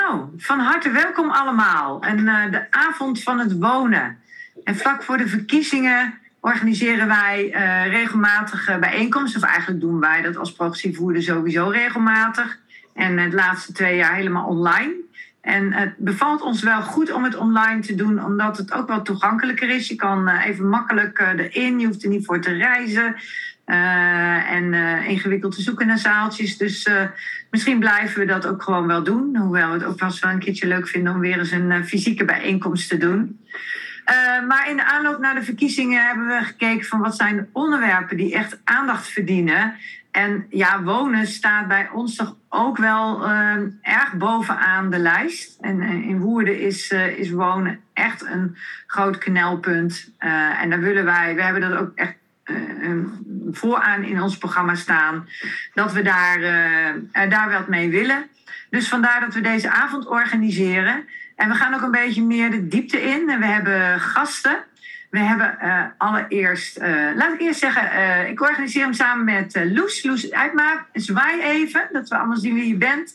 Nou, van harte welkom allemaal. En eh, de avond van het wonen. En vlak voor de verkiezingen organiseren wij uh, regelmatig bijeenkomsten. Of eigenlijk doen wij dat als progressief sowieso regelmatig. En het laatste twee jaar helemaal online. En het bevalt ons wel goed om het online te doen, omdat het ook wel toegankelijker is. Je kan uh, even makkelijk erin, je hoeft er niet voor te reizen. Uh, en ingewikkeld te zoeken naar zaaltjes. Dus misschien blijven we dat ook gewoon wel doen. Hoewel we het ook vast wel een keertje leuk vinden om weer eens een fysieke bijeenkomst te doen. maar in de aanloop naar de verkiezingen hebben we gekeken van wat zijn de onderwerpen die echt aandacht verdienen. En ja, wonen staat bij ons toch ook wel erg bovenaan de lijst. En in Woerden is, is wonen echt een groot knelpunt. Eh, en daar willen wij, we hebben dat ook echt vooraan in ons programma staan, dat we daar, daar wat mee willen. Dus vandaar dat we deze avond organiseren. En we gaan ook een beetje meer de diepte in. En we hebben gasten. We hebben allereerst, laat ik eerst zeggen, ik organiseer hem samen met Loes. Loes uitmaak, zwaai even, dat we allemaal zien wie je bent.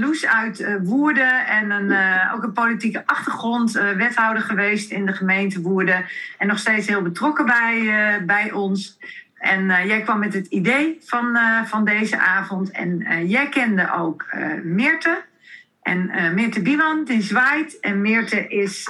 Loes uit Woerden en een, ook een politieke achtergrond, wethouder geweest in de gemeente Woerden. En nog steeds heel betrokken bij, bij ons. En jij kwam met het idee van, van deze avond. En jij kende ook Meerte. En Meerte Biewan die zwaait. En Meerte is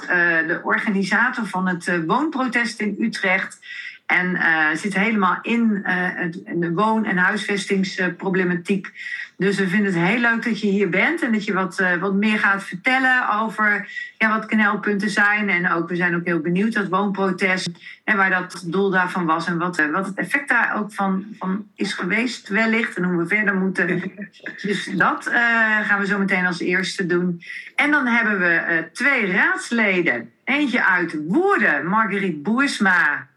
de organisator van het woonprotest in Utrecht. En zit helemaal in het, de woon- en huisvestingsproblematiek. Dus we vinden het heel leuk dat je hier bent en dat je wat, uh, wat meer gaat vertellen over ja, wat knelpunten zijn. En ook, we zijn ook heel benieuwd dat woonprotest en waar dat doel daarvan was en wat, uh, wat het effect daar ook van, van is geweest, wellicht. En hoe we verder moeten. Dus dat uh, gaan we zo meteen als eerste doen. En dan hebben we twee raadsleden. Eentje uit Woerden, Marguerite Boersma.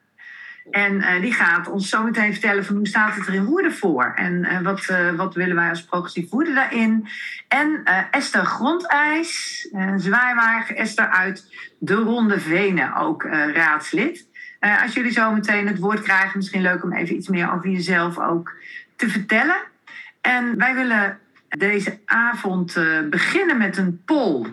En uh, die gaat ons zo meteen vertellen van hoe staat het er in Woerden voor. En uh, wat, uh, wat willen wij als progressief Woerden daarin. En Esther Grondijs, zwaaiwagen Esther uit de Ronde Venen, ook raadslid. als jullie zo meteen het woord krijgen, misschien leuk om even iets meer over jezelf ook te vertellen. En wij willen deze avond beginnen met een poll.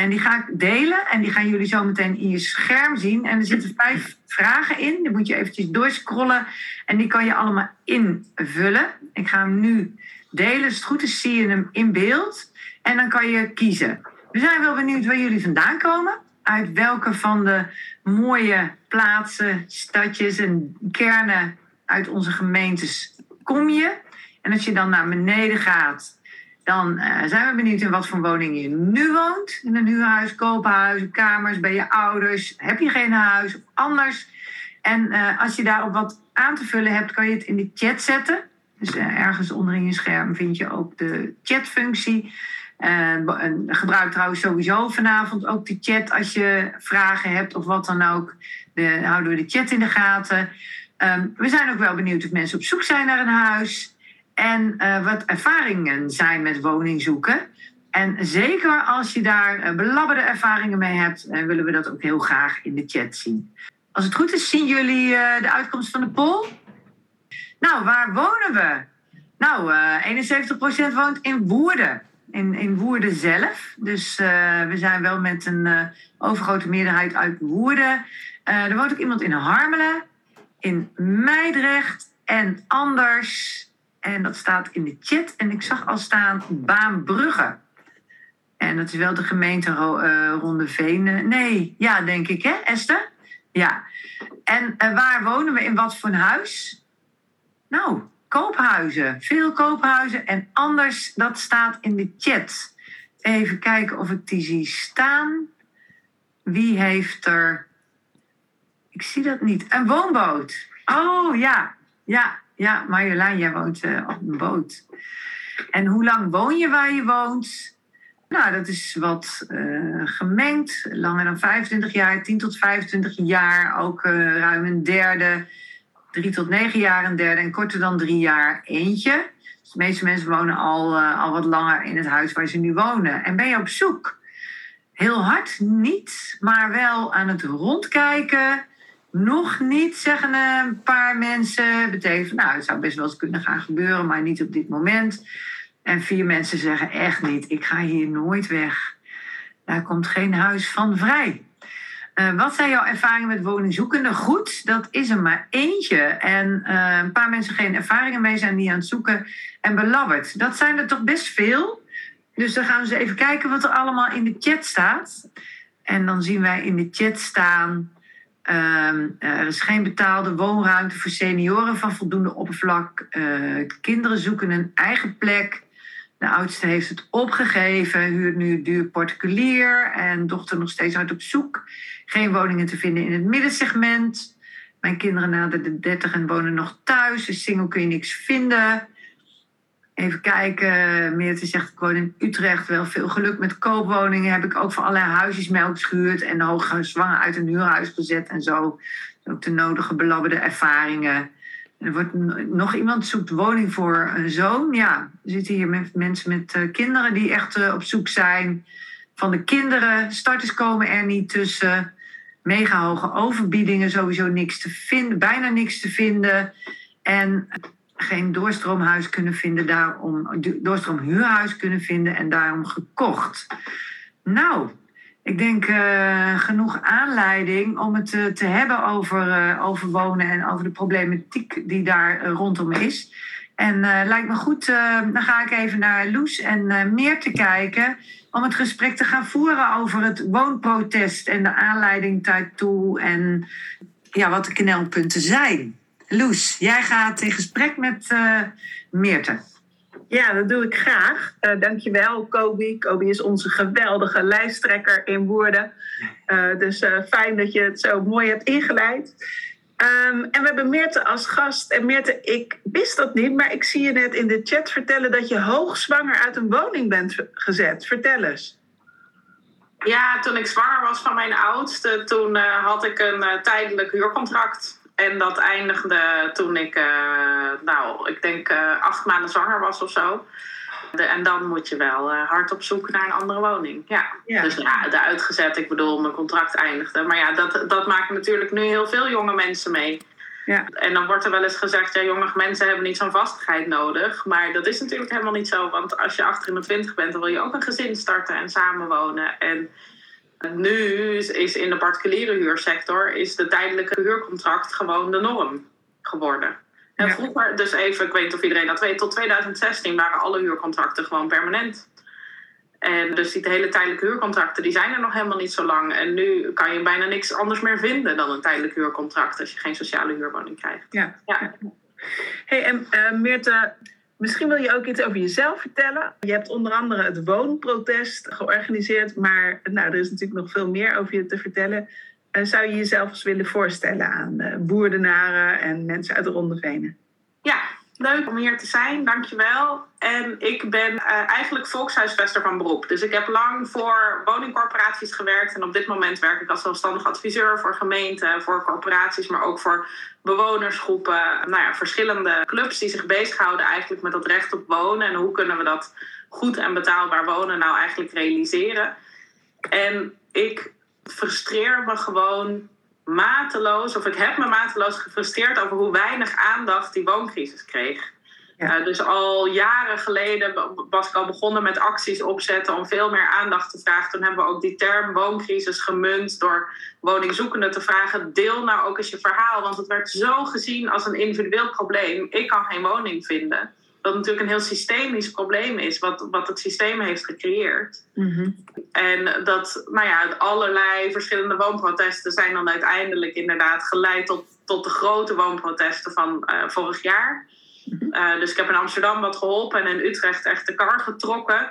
En die ga ik delen en die gaan jullie zo meteen in je scherm zien. En er zitten vijf vragen in. Die moet je eventjes doorscrollen en die kan je allemaal invullen. Ik ga hem nu delen. Het goed is zie je hem in beeld. En dan kan je kiezen. We zijn wel benieuwd waar jullie vandaan komen. Uit welke van de mooie plaatsen, stadjes en kernen uit onze gemeentes kom je. En als je dan naar beneden gaat dan uh, zijn we benieuwd in wat voor woning je nu woont. In een huurhuis, koophuis, kamers, bij je ouders. Heb je geen huis of anders? En uh, als je daarop wat aan te vullen hebt, kan je het in de chat zetten. Dus uh, ergens onderin je scherm vind je ook de chatfunctie. gebruik trouwens sowieso vanavond ook de chat als je vragen hebt of wat dan ook. De, houden we de chat in de gaten. Um, we zijn ook wel benieuwd of mensen op zoek zijn naar een huis en uh, wat ervaringen zijn met woning zoeken. En zeker als je daar uh, belabberde ervaringen mee hebt, uh, willen we dat ook heel graag in de chat zien. Als het goed is, zien jullie de uitkomst van de poll? Nou, waar wonen we? Nou, 71% woont in Woerden. In, in Woerden zelf. Dus we zijn wel met een overgrote meerderheid uit Woerden. er woont ook iemand in Harmelen, in Meidrecht en anders en dat staat in de chat. En ik zag al staan Baanbrugge. En dat is wel de gemeente uh, Ronde Venen. Nee, ja, denk ik, hè, Esther? Ja. En uh, waar wonen we? In wat voor een huis? Nou, koophuizen. Veel koophuizen. En anders, dat staat in de chat. Even kijken of ik die zie staan. Wie heeft er. Ik zie dat niet. Een woonboot. Oh ja, ja. Ja, Marjolein, jij woont uh, op een boot. En hoe lang woon je waar je woont? Nou, dat is wat uh, gemengd. Langer dan 25 jaar, 10 tot 25 jaar. Ook uh, ruim een derde. 3 tot 9 jaar een derde. En korter dan drie jaar eentje. Dus de meeste mensen wonen al, al wat langer in het huis waar ze nu wonen. En ben je op zoek? Heel hard niet, maar wel aan het rondkijken nog niet, zeggen een paar mensen. Betekent, nou, het zou best wel eens kunnen gaan gebeuren, maar niet op dit moment. En vier mensen zeggen echt niet, ik ga hier nooit weg. Daar komt geen huis van vrij. Uh, wat zijn jouw ervaringen met woningzoekenden? Goed, dat is er maar eentje. En uh, een paar mensen geen ervaringen mee zijn die aan het zoeken en belabberd. Dat zijn er toch best veel. Dus dan gaan we eens even kijken wat er allemaal in de chat staat. En dan zien wij in de chat staan. Uh, er is geen betaalde woonruimte voor senioren van voldoende oppervlak. kinderen zoeken een eigen plek. De oudste heeft het opgegeven, huurt nu duur particulier en dochter nog steeds hard op zoek. Geen woningen te vinden in het middensegment. Mijn kinderen naderen de 30 en wonen nog thuis. Dus single kun je niks vinden. Even kijken. Meerte zegt, ik woon in Utrecht. Wel veel geluk met koopwoningen. Heb ik ook voor allerlei huisjes melk geschuurd. En hoge zwanger uit een huurhuis gezet en zo. Ook de nodige belabberde ervaringen. Er wordt nog iemand zoekt woning voor een zoon. Ja, er zitten hier met mensen met uh, kinderen die echt uh, op zoek zijn. Van de kinderen, starters komen er niet tussen. Mega hoge overbiedingen, sowieso niks te vinden, bijna niks te vinden. En geen doorstroomhuis kunnen vinden, daarom doorstroomhuurhuis kunnen vinden en daarom gekocht. Nou, ik denk uh, genoeg aanleiding om het uh, te hebben over, uh, over wonen en over de problematiek die daar rondom is. En lijkt me goed, dan ga ik even naar Loes en meer te kijken om het gesprek te gaan voeren over het woonprotest en de aanleiding daartoe en ja, wat de knelpunten zijn. Loes, jij gaat in gesprek met Meerte. Ja, dat doe ik graag. Uh, dankjewel, Kobi. Kobi is onze geweldige lijsttrekker in Woerden. Uh, dus uh, fijn dat je het zo mooi hebt ingeleid. Um, en we hebben Meerte als gast. En Meerte, ik wist dat niet, maar ik zie je net in de chat vertellen dat je hoogzwanger uit een woning bent gezet. Vertel eens. Ja, toen ik zwanger was van mijn oudste, toen had ik een tijdelijk huurcontract. En dat eindigde toen ik, uh, nou, ik denk uh, acht maanden zwanger was of zo. De, en dan moet je wel uh, hard op zoek naar een andere woning. Ja. ja. Dus ja, de uitgezet, ik bedoel, mijn contract eindigde. Maar ja, dat, dat maken natuurlijk nu heel veel jonge mensen mee. Ja. En dan wordt er wel eens gezegd, ja, jonge mensen hebben niet zo'n vastigheid nodig. Maar dat is natuurlijk helemaal niet zo. Want als je achter in de twintig bent, dan wil je ook een gezin starten en samenwonen. En nu is in de particuliere huursector is de tijdelijke huurcontract gewoon de norm geworden. En vroeger, dus even, ik weet niet of iedereen dat weet, tot 2016 waren alle huurcontracten gewoon permanent. En dus die hele tijdelijke huurcontracten, die zijn er nog helemaal niet zo lang. En nu kan je bijna niks anders meer vinden dan een tijdelijk huurcontract als je geen sociale huurwoning krijgt. Ja. ja. Hey, en uh, Meerte, Misschien wil je ook iets over jezelf vertellen. Je hebt onder andere het woonprotest georganiseerd, maar nou, er is natuurlijk nog veel meer over je te vertellen. Uh, zou je jezelf eens willen voorstellen aan uh, boerdenaren en mensen uit de Rondevenen? Ja, leuk om hier te zijn, dankjewel. En ik ben uh, eigenlijk volkshuisvester van beroep. Dus ik heb lang voor woningcorporaties gewerkt. En op dit moment werk ik als zelfstandig adviseur voor gemeenten, voor corporaties, maar ook voor bewonersgroepen. Nou ja, verschillende clubs die zich bezighouden eigenlijk met dat recht op wonen. En hoe kunnen we dat goed en betaalbaar wonen nou eigenlijk realiseren. En ik frustreer me gewoon mateloos, of ik heb me mateloos gefrustreerd over hoe weinig aandacht die wooncrisis kreeg. Ja. dus al jaren geleden was ik al begonnen met acties opzetten om veel meer aandacht te vragen. Toen hebben we ook die term wooncrisis gemunt door woningzoekenden te vragen: deel nou ook eens je verhaal. Want het werd zo gezien als een individueel probleem. Ik kan geen woning vinden. Dat natuurlijk een heel systemisch probleem is, wat, wat het systeem heeft gecreëerd. Mhm. En dat, nou ja, allerlei verschillende woonprotesten zijn dan uiteindelijk inderdaad geleid tot, tot de grote woonprotesten van uh, vorig jaar. Eh, dus ik heb in Amsterdam wat geholpen en in Utrecht echt de kar getrokken.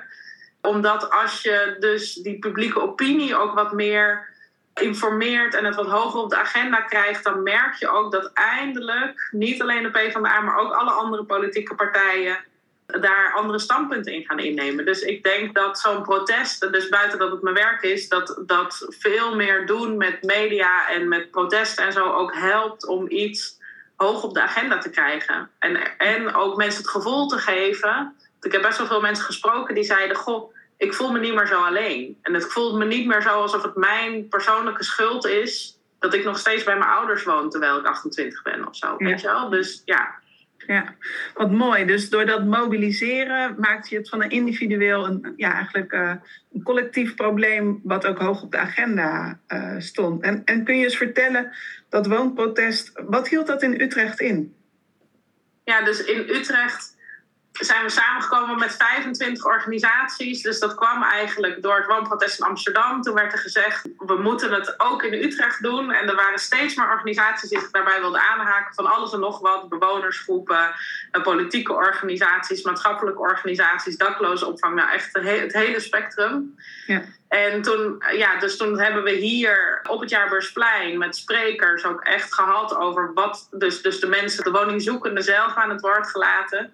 Omdat als je dus die publieke opinie ook wat meer informeert en het wat hoger op de agenda krijgt, dan merk je ook dat eindelijk niet alleen de PvdA, maar ook alle andere politieke partijen daar andere standpunten in gaan innemen. Dus ik denk dat zo'n protest, dus buiten dat het mijn werk is, dat, dat veel meer doen met media en met protesten en zo ook helpt om iets hoog op de agenda te krijgen. En, en ook mensen het gevoel te geven. Ik heb best wel veel mensen gesproken die zeiden: Goh, ik voel me niet meer zo alleen. En het voelt me niet meer zo alsof het mijn persoonlijke schuld is dat ik nog steeds bij mijn ouders woon terwijl ik 28 ben of zo. Weet je wel? Dus ja. Ja, wat mooi. Dus door dat mobiliseren maakt je het van een individueel een, ja, eigenlijk, uh, een collectief probleem wat ook hoog op de agenda uh, stond. En, en kun je eens vertellen dat woonprotest, wat hield dat in Utrecht in? Ja, dus in Utrecht zijn we samengekomen met 25 organisaties. Dus dat kwam eigenlijk door het woonprotest in Amsterdam. Toen werd er gezegd, we moeten het ook in Utrecht doen. En er waren steeds meer organisaties die zich daarbij wilden aanhaken. Van alles en nog wat. Bewonersgroepen, eh, politieke organisaties, maatschappelijke organisaties, dakloze opvang. Nou echt het hele spectrum. Ja. En toen, ja, dus toen hebben we hier op het Jaarbeursplein met sprekers ook echt gehad over wat dus, dus de mensen, de woningzoekenden zelf aan het woord gelaten.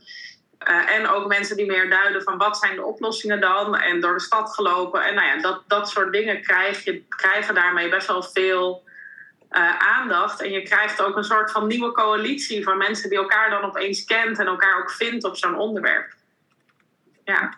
Uh, en ook mensen die meer duiden van wat zijn de oplossingen dan. En door de stad gelopen. En nou ja, dat, dat soort dingen krijg je, krijgen daarmee best wel veel uh, aandacht. En je krijgt ook een soort van nieuwe coalitie van mensen die elkaar dan opeens kent en elkaar ook vindt op zo'n onderwerp. Ja.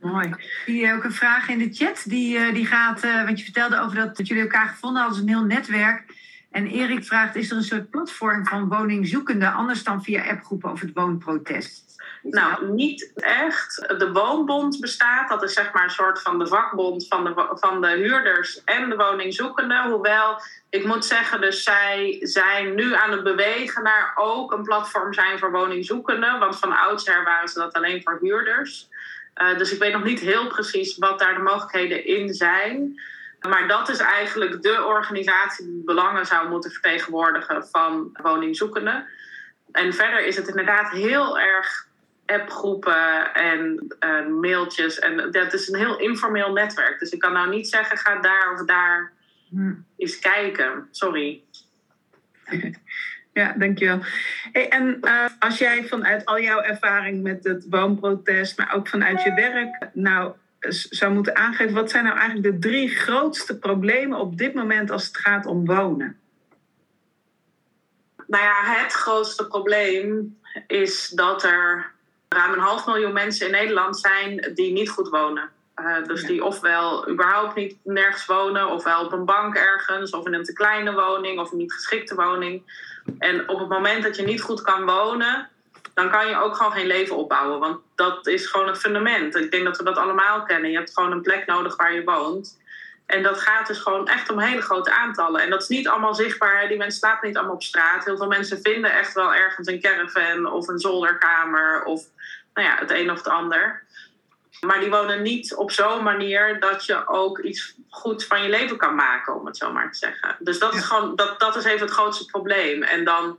Mooi. Die ook een vraag in de chat. Die, uh, die gaat, want je vertelde over dat, jullie elkaar gevonden hadden, een heel netwerk. En Erik vraagt: is er een soort platform van woningzoekenden, anders dan via appgroepen of het woonprotest? Nou, niet echt. De Woonbond bestaat. Dat is zeg maar een soort van de vakbond van de, van de huurders en de woningzoekenden. Hoewel, ik moet zeggen, dus zij zijn nu aan het bewegen naar ook een platform zijn voor woningzoekenden. Want van oudsher waren ze dat alleen voor huurders. Uh, dus ik weet nog niet heel precies wat daar de mogelijkheden in zijn. Maar dat is eigenlijk de organisatie die belangen zou moeten vertegenwoordigen van woningzoekenden. En verder is het inderdaad heel erg appgroepen en uh, mailtjes. En dat is een heel informeel netwerk. Dus ik kan nou niet zeggen, ga daar of daar hm. eens kijken. Sorry. Ja, dankjewel. Hey, en uh, als jij vanuit al jouw ervaring met het woonprotest, maar ook vanuit je werk, nou zou moeten aangeven, wat zijn nou eigenlijk de drie grootste problemen op dit moment als het gaat om wonen? Nou ja, het grootste probleem is dat er ruim een half miljoen mensen in Nederland zijn die niet goed wonen. Uh, dus die ofwel überhaupt niet nergens wonen, ofwel op een bank ergens, of in een te kleine woning, of een niet geschikte woning. En op het moment dat je niet goed kan wonen, dan kan je ook gewoon geen leven opbouwen. Want dat is gewoon het fundament. Ik denk dat we dat allemaal kennen. Je hebt gewoon een plek nodig waar je woont. En dat gaat dus gewoon echt om hele grote aantallen. En dat is niet allemaal zichtbaar. Die mensen slapen niet allemaal op straat. Heel veel mensen vinden echt wel ergens een caravan of een zolderkamer of nou ja, het een of het ander. Maar die wonen niet op zo'n manier dat je ook iets goeds van je leven kan maken, om het zo maar te zeggen. Dus dat is gewoon, dat, dat is even het grootste probleem. En dan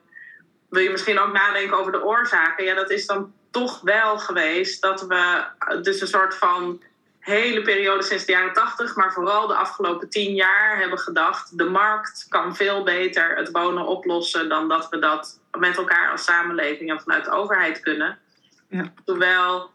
wil je misschien ook nadenken over de oorzaken. Ja, dat is dan toch wel geweest dat we dus een soort van hele periode sinds de jaren tachtig, maar vooral de afgelopen tien jaar hebben gedacht: de markt kan veel beter het wonen oplossen dan dat we dat met elkaar als samenleving en vanuit de overheid kunnen. Ja. Terwijl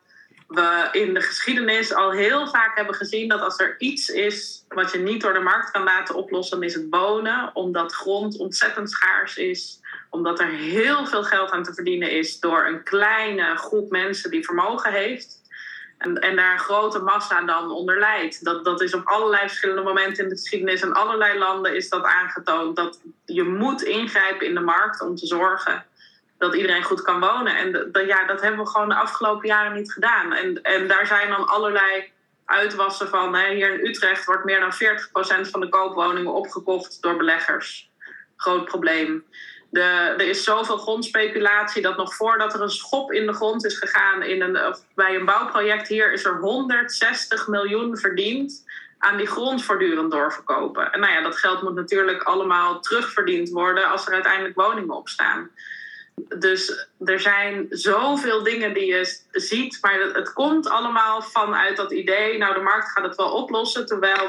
we in de geschiedenis al heel vaak hebben gezien dat als er iets is wat je niet door de markt kan laten oplossen, dan is het wonen, omdat grond ontzettend schaars is, omdat er heel veel geld aan te verdienen is door een kleine groep mensen die vermogen heeft. En, en daar een grote massa dan onder leidt. Dat, dat is op allerlei verschillende momenten in de geschiedenis en allerlei landen is dat aangetoond. Dat je moet ingrijpen in de markt om te zorgen dat iedereen goed kan wonen. En dat, ja, dat hebben we gewoon de afgelopen jaren niet gedaan. En, en daar zijn dan allerlei uitwassen van. Hier in Utrecht wordt meer dan 40% van de koopwoningen opgekocht door beleggers. Groot probleem. De, er is zoveel grondspeculatie dat nog voordat er een schop in de grond is gegaan in een, bij een bouwproject hier, is er 160 miljoen verdiend aan die grond voortdurend doorverkopen. En nou ja, dat geld moet natuurlijk allemaal terugverdiend worden als er uiteindelijk woningen op staan. Dus er zijn zoveel dingen die je ziet, maar het, het, komt allemaal vanuit dat idee, nou de markt gaat het wel oplossen, terwijl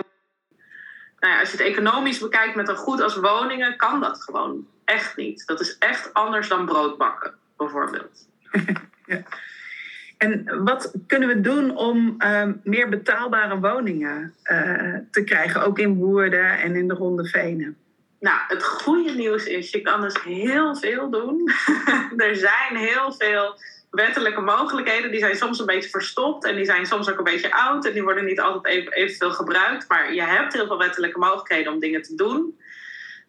nou ja, als je het economisch bekijkt met een goed als woningen, kan dat gewoon echt niet. Dat is echt anders dan broodbakken, bijvoorbeeld. ja. En wat kunnen we doen om uh, meer betaalbare woningen uh, te krijgen, ook in Woerden en in de Ronde Venen? Nou, het goede nieuws is, je kan dus heel veel doen. er zijn heel veel wettelijke mogelijkheden. Die zijn soms een beetje verstopt en die zijn soms ook een beetje oud en die worden niet altijd even, evenveel gebruikt. Maar je hebt heel veel wettelijke mogelijkheden om dingen te doen.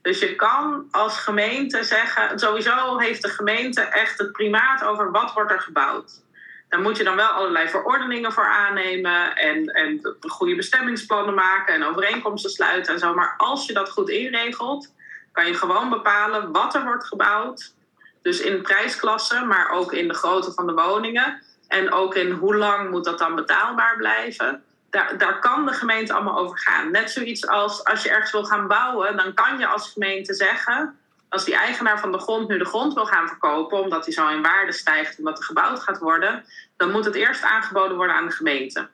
Dus je kan als gemeente zeggen, sowieso heeft de gemeente echt het primaat over wat wordt er gebouwd. Daar moet je dan wel allerlei verordeningen voor aannemen en, en goede bestemmingsplannen maken en overeenkomsten sluiten en zo. Maar als je dat goed inregelt, kan je gewoon bepalen wat er wordt gebouwd. Dus in prijsklasse, maar ook in de grootte van de woningen. En ook in hoe lang moet dat dan betaalbaar blijven. Daar, daar kan de gemeente allemaal over gaan. Net zoiets als als je ergens wil gaan bouwen, dan kan je als gemeente zeggen als die eigenaar van de grond nu de grond wil gaan verkopen, omdat die zo in waarde stijgt, omdat er gebouwd gaat worden, dan moet het eerst aangeboden worden aan de gemeente.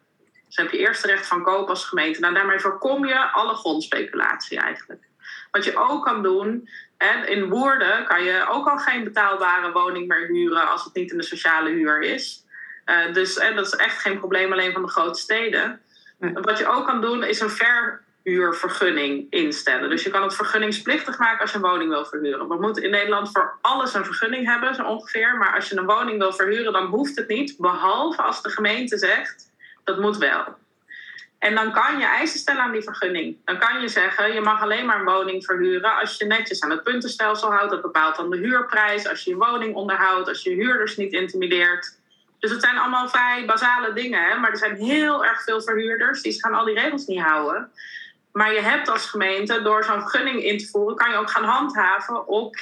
Dus heb je eerst recht van koop als gemeente. Nou, daarmee voorkom je alle grondspeculatie eigenlijk. Wat je ook kan doen, hè, in Woerden kan je ook al geen betaalbare woning meer huren als het niet in de sociale huur is. Uh, dus hè, dat is echt geen probleem alleen van de grote steden. Wat je ook kan doen, is een ver huurvergunning instellen. Dus je kan het vergunningsplichtig maken als je een woning wil verhuren. We moeten in Nederland voor alles een vergunning hebben, zo ongeveer. Maar als je een woning wil verhuren, dan hoeft het niet. Behalve als de gemeente zegt, dat moet wel. En dan kan je eisen stellen aan die vergunning. Dan kan je zeggen, je mag alleen maar een woning verhuren als je netjes aan het puntenstelsel houdt. Dat bepaalt dan de huurprijs. Als je je woning onderhoudt, als je huurders niet intimideert. Dus het zijn allemaal vrij basale dingen. Hè? Maar er zijn heel erg veel verhuurders die gaan al die regels niet houden. Maar je hebt als gemeente, door zo'n vergunning in te voeren, kan je ook gaan handhaven op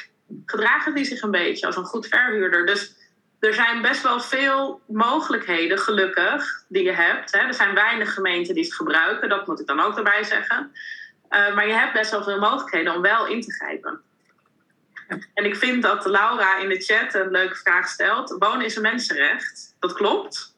gedragen die zich een beetje als een goed verhuurder. Dus er zijn best wel veel mogelijkheden, gelukkig, die je hebt. Er zijn weinig gemeenten die het gebruiken, dat moet ik dan ook erbij zeggen. Uh, maar je hebt best wel veel mogelijkheden om wel in te grijpen. En ik vind dat Laura in de chat een leuke vraag stelt. Wonen is een mensenrecht. Dat klopt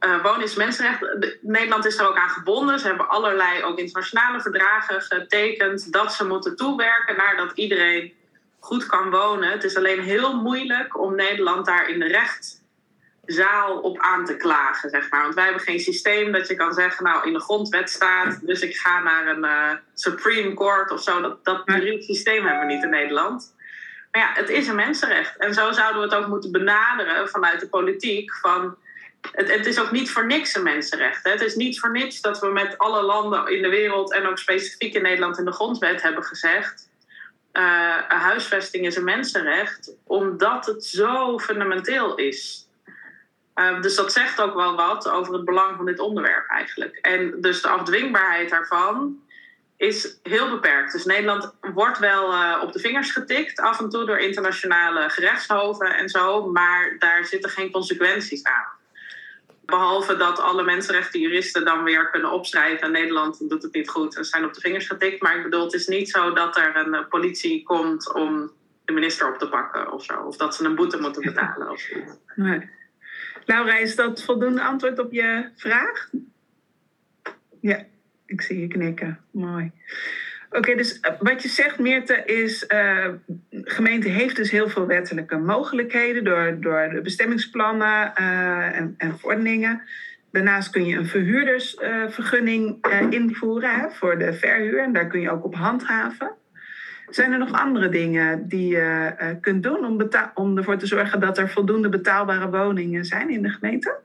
uh, wonen is mensenrecht. Nederland is er ook aan gebonden. Ze hebben allerlei ook internationale verdragen getekend dat ze moeten toewerken naar dat iedereen goed kan wonen. Het is alleen heel moeilijk om Nederland daar in de rechtszaal op aan te klagen, zeg maar. Want wij hebben geen systeem dat je kan zeggen, nou in de grondwet staat, dus ik ga naar een uh, Supreme Court of zo. Dat, dat systeem hebben we niet in Nederland. Maar ja, het is een mensenrecht. En zo zouden we het ook moeten benaderen vanuit de politiek van het, het, is ook niet voor niks een mensenrecht. Hè. Het is niet voor niks dat we met alle landen in de wereld en ook specifiek in Nederland in de grondwet hebben gezegd. Uh, huisvesting is een mensenrecht, omdat het zo fundamenteel is. Uh, dus dat zegt ook wel wat over het belang van dit onderwerp eigenlijk. En dus de afdwingbaarheid daarvan is heel beperkt. Dus Nederland wordt wel uh, op de vingers getikt af en toe door internationale gerechtshoven en zo, maar daar zitten geen consequenties aan. Behalve dat alle mensenrechtenjuristen dan weer kunnen opschrijven. Nederland doet het niet goed en zijn op de vingers getikt. Maar ik bedoel, het is niet zo dat er een eh, politie komt om de minister op te pakken of zo. Of dat ze een boete moeten betalen. Nee. Laura, is dat voldoende antwoord op je vraag? Ja, ik zie je knikken. Mooi. Oké, dus eh, wat je zegt, Meerte, is uh, gemeente heeft dus heel veel wettelijke mogelijkheden door, door de bestemmingsplannen uh, en, en verordeningen. Daarnaast kun je een verhuurdersvergunning invoeren hè, voor de verhuur en daar kun je ook op handhaven. Zijn er nog andere dingen die je kunt doen om, om ervoor te zorgen dat er voldoende betaalbare woningen zijn in de gemeente?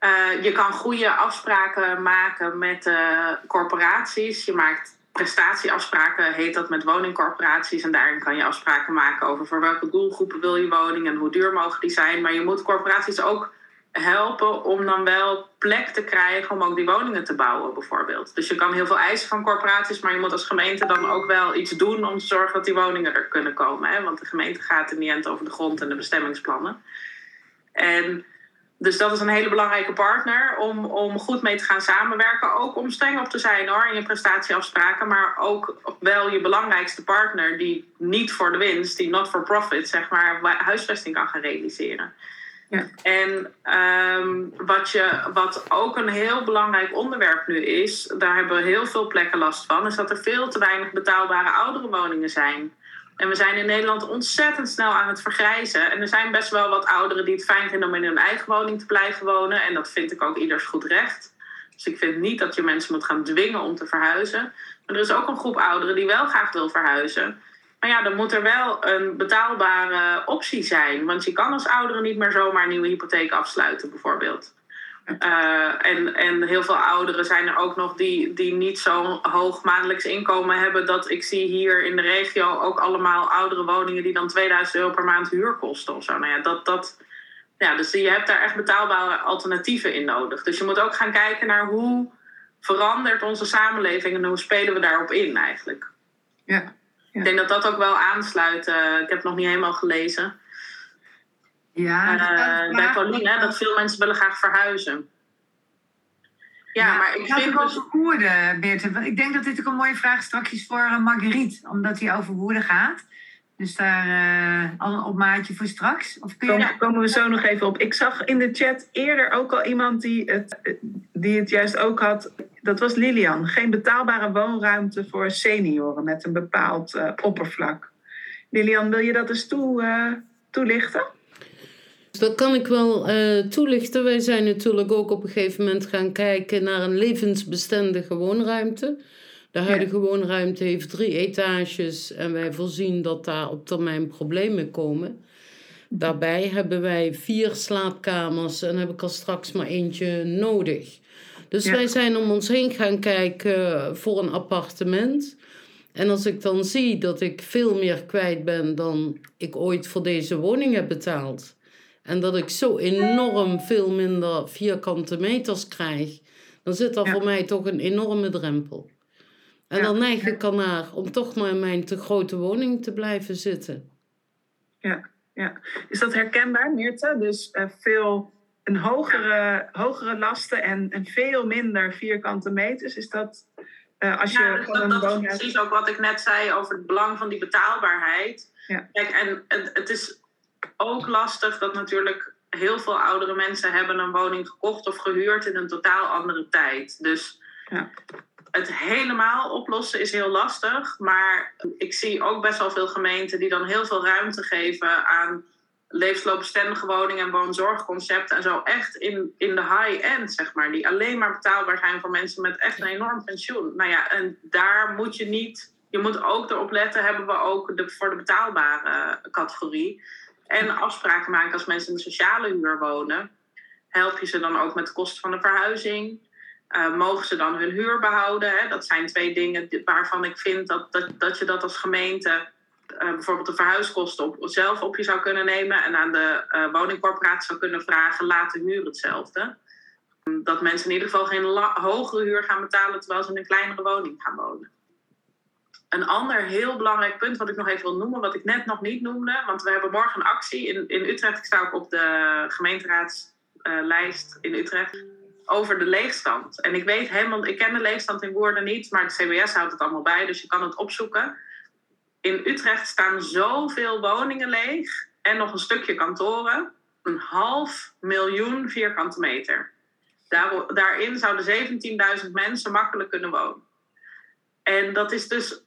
Uh, je kan goede afspraken maken met uh, corporaties. Je maakt prestatieafspraken, heet dat met woningcorporaties. En daarin kan je afspraken maken over voor welke doelgroepen wil je woning en hoe duur mogen die zijn. Maar je moet corporaties ook helpen om dan wel plek te krijgen om ook die woningen te bouwen, bijvoorbeeld. Dus je kan heel veel eisen van corporaties, maar je moet als gemeente dan ook wel iets doen om te zorgen dat die woningen er kunnen komen. Hè? Want de gemeente gaat in die end over de grond en de bestemmingsplannen. En dus dat is een hele belangrijke partner om, om goed mee te gaan samenwerken. Ook om streng op te zijn hoor in je prestatieafspraken. Maar ook wel je belangrijkste partner die niet voor de winst, die not for profit, zeg maar, huisvesting kan gaan realiseren. Ja. En um, wat, je, wat ook een heel belangrijk onderwerp nu is, daar hebben heel veel plekken last van, is dat er veel te weinig betaalbare oudere woningen zijn. En we zijn in Nederland ontzettend snel aan het vergrijzen. En er zijn best wel wat ouderen die het fijn vinden om in hun eigen woning te blijven wonen. En dat vind ik ook ieders goed recht. Dus ik vind niet dat je mensen moet gaan dwingen om te verhuizen. Maar er is ook een groep ouderen die wel graag wil verhuizen. Maar ja, dan moet er wel een betaalbare optie zijn. Want je kan als ouderen niet meer zomaar een nieuwe hypotheek afsluiten, bijvoorbeeld. Uh, en, en heel veel ouderen zijn er ook nog die, die niet zo'n hoog maandelijks inkomen hebben. Dat ik zie hier in de regio ook allemaal oudere woningen die dan 2000 euro per maand huur kosten of zo. Nou ja, dat, dat, ja, dus je hebt daar echt betaalbare alternatieven in nodig. Dus je moet ook gaan kijken naar hoe verandert onze samenleving en hoe spelen we daarop in eigenlijk. Ja. Ik denk dat dat ook wel aansluit. Uh, ik heb het nog niet helemaal gelezen. Ja, uh, bij Pauline, dat veel mensen willen graag verhuizen. Ja, ja maar ik vind... Dus... over woorden, Beerte. Ik denk dat dit ook een mooie vraag straks is voor uh, Marguerite. Omdat hij over woorden gaat. Dus daar uh, al een opmaatje voor straks. Of kun je... Daar komen we zo nog even op. Ik zag in de chat eerder ook al iemand die het, die het juist ook had. Dat was Lilian. Geen betaalbare woonruimte voor senioren met een bepaald uh, oppervlak. Lilian, wil je dat eens toe, uh, toelichten? Dat kan ik wel uh, toelichten. Wij zijn natuurlijk ook op een gegeven moment gaan kijken naar een levensbestendige woonruimte. De huidige woonruimte heeft drie etages en wij voorzien dat daar op termijn problemen komen. Daarbij hebben wij vier slaapkamers en heb ik al straks maar eentje nodig. Dus ja. wij zijn om ons heen gaan kijken voor een appartement. En als ik dan zie dat ik veel meer kwijt ben dan ik ooit voor deze woning heb betaald. En dat ik zo enorm veel minder vierkante meters krijg. Dan zit er ja. voor mij toch een enorme drempel. En ja. dan neig ik ernaar om toch maar in mijn te grote woning te blijven zitten. Ja, ja. Is dat herkenbaar, Meerte? Dus uh, veel een hogere, hogere lasten en, en veel minder vierkante meters. Is dat uh, als je ja, dat, een dat is precies ook wat ik net zei over het belang van die betaalbaarheid. Ja. Kijk, en het, het is ook lastig dat natuurlijk heel veel oudere mensen hebben een woning gekocht of gehuurd in een totaal andere tijd. Dus ja. het helemaal oplossen is heel lastig. Maar ik zie ook best wel veel gemeenten die dan heel veel ruimte geven aan levensloopbestendige woningen en woonzorgconcepten en zo echt in, in de high-end, zeg maar, die alleen maar betaalbaar zijn voor mensen met echt een enorm pensioen. Nou ja, en daar moet je niet, je moet ook erop letten, hebben we ook de, voor de betaalbare categorie. En afspraken maken als mensen in sociale huur wonen. Help je ze dan ook met de kosten van de verhuizing? Uh, mogen ze dan hun huur behouden? Hè? Dat zijn twee dingen waarvan ik vind dat, dat, dat je dat als gemeente uh, bijvoorbeeld de verhuiskosten op, zelf op je zou kunnen nemen en aan de uh, woningcorporatie zou kunnen vragen, laat de huur hetzelfde. Dat mensen in ieder geval geen hogere huur gaan betalen terwijl ze in een kleinere woning gaan wonen. Een ander heel belangrijk punt wat ik nog even wil noemen, wat ik net nog niet noemde, want we hebben morgen een actie in, in Utrecht. Ik sta ook op de gemeenteraadslijst in Utrecht over de leegstand. En ik weet helemaal, ik ken de leegstand in woorden niet, maar de CBS houdt het allemaal bij, dus je kan het opzoeken in Utrecht staan zoveel woningen leeg en nog een stukje kantoren. Een half miljoen vierkante meter. Daar, daarin zouden 17.000 mensen makkelijk kunnen wonen. En dat is dus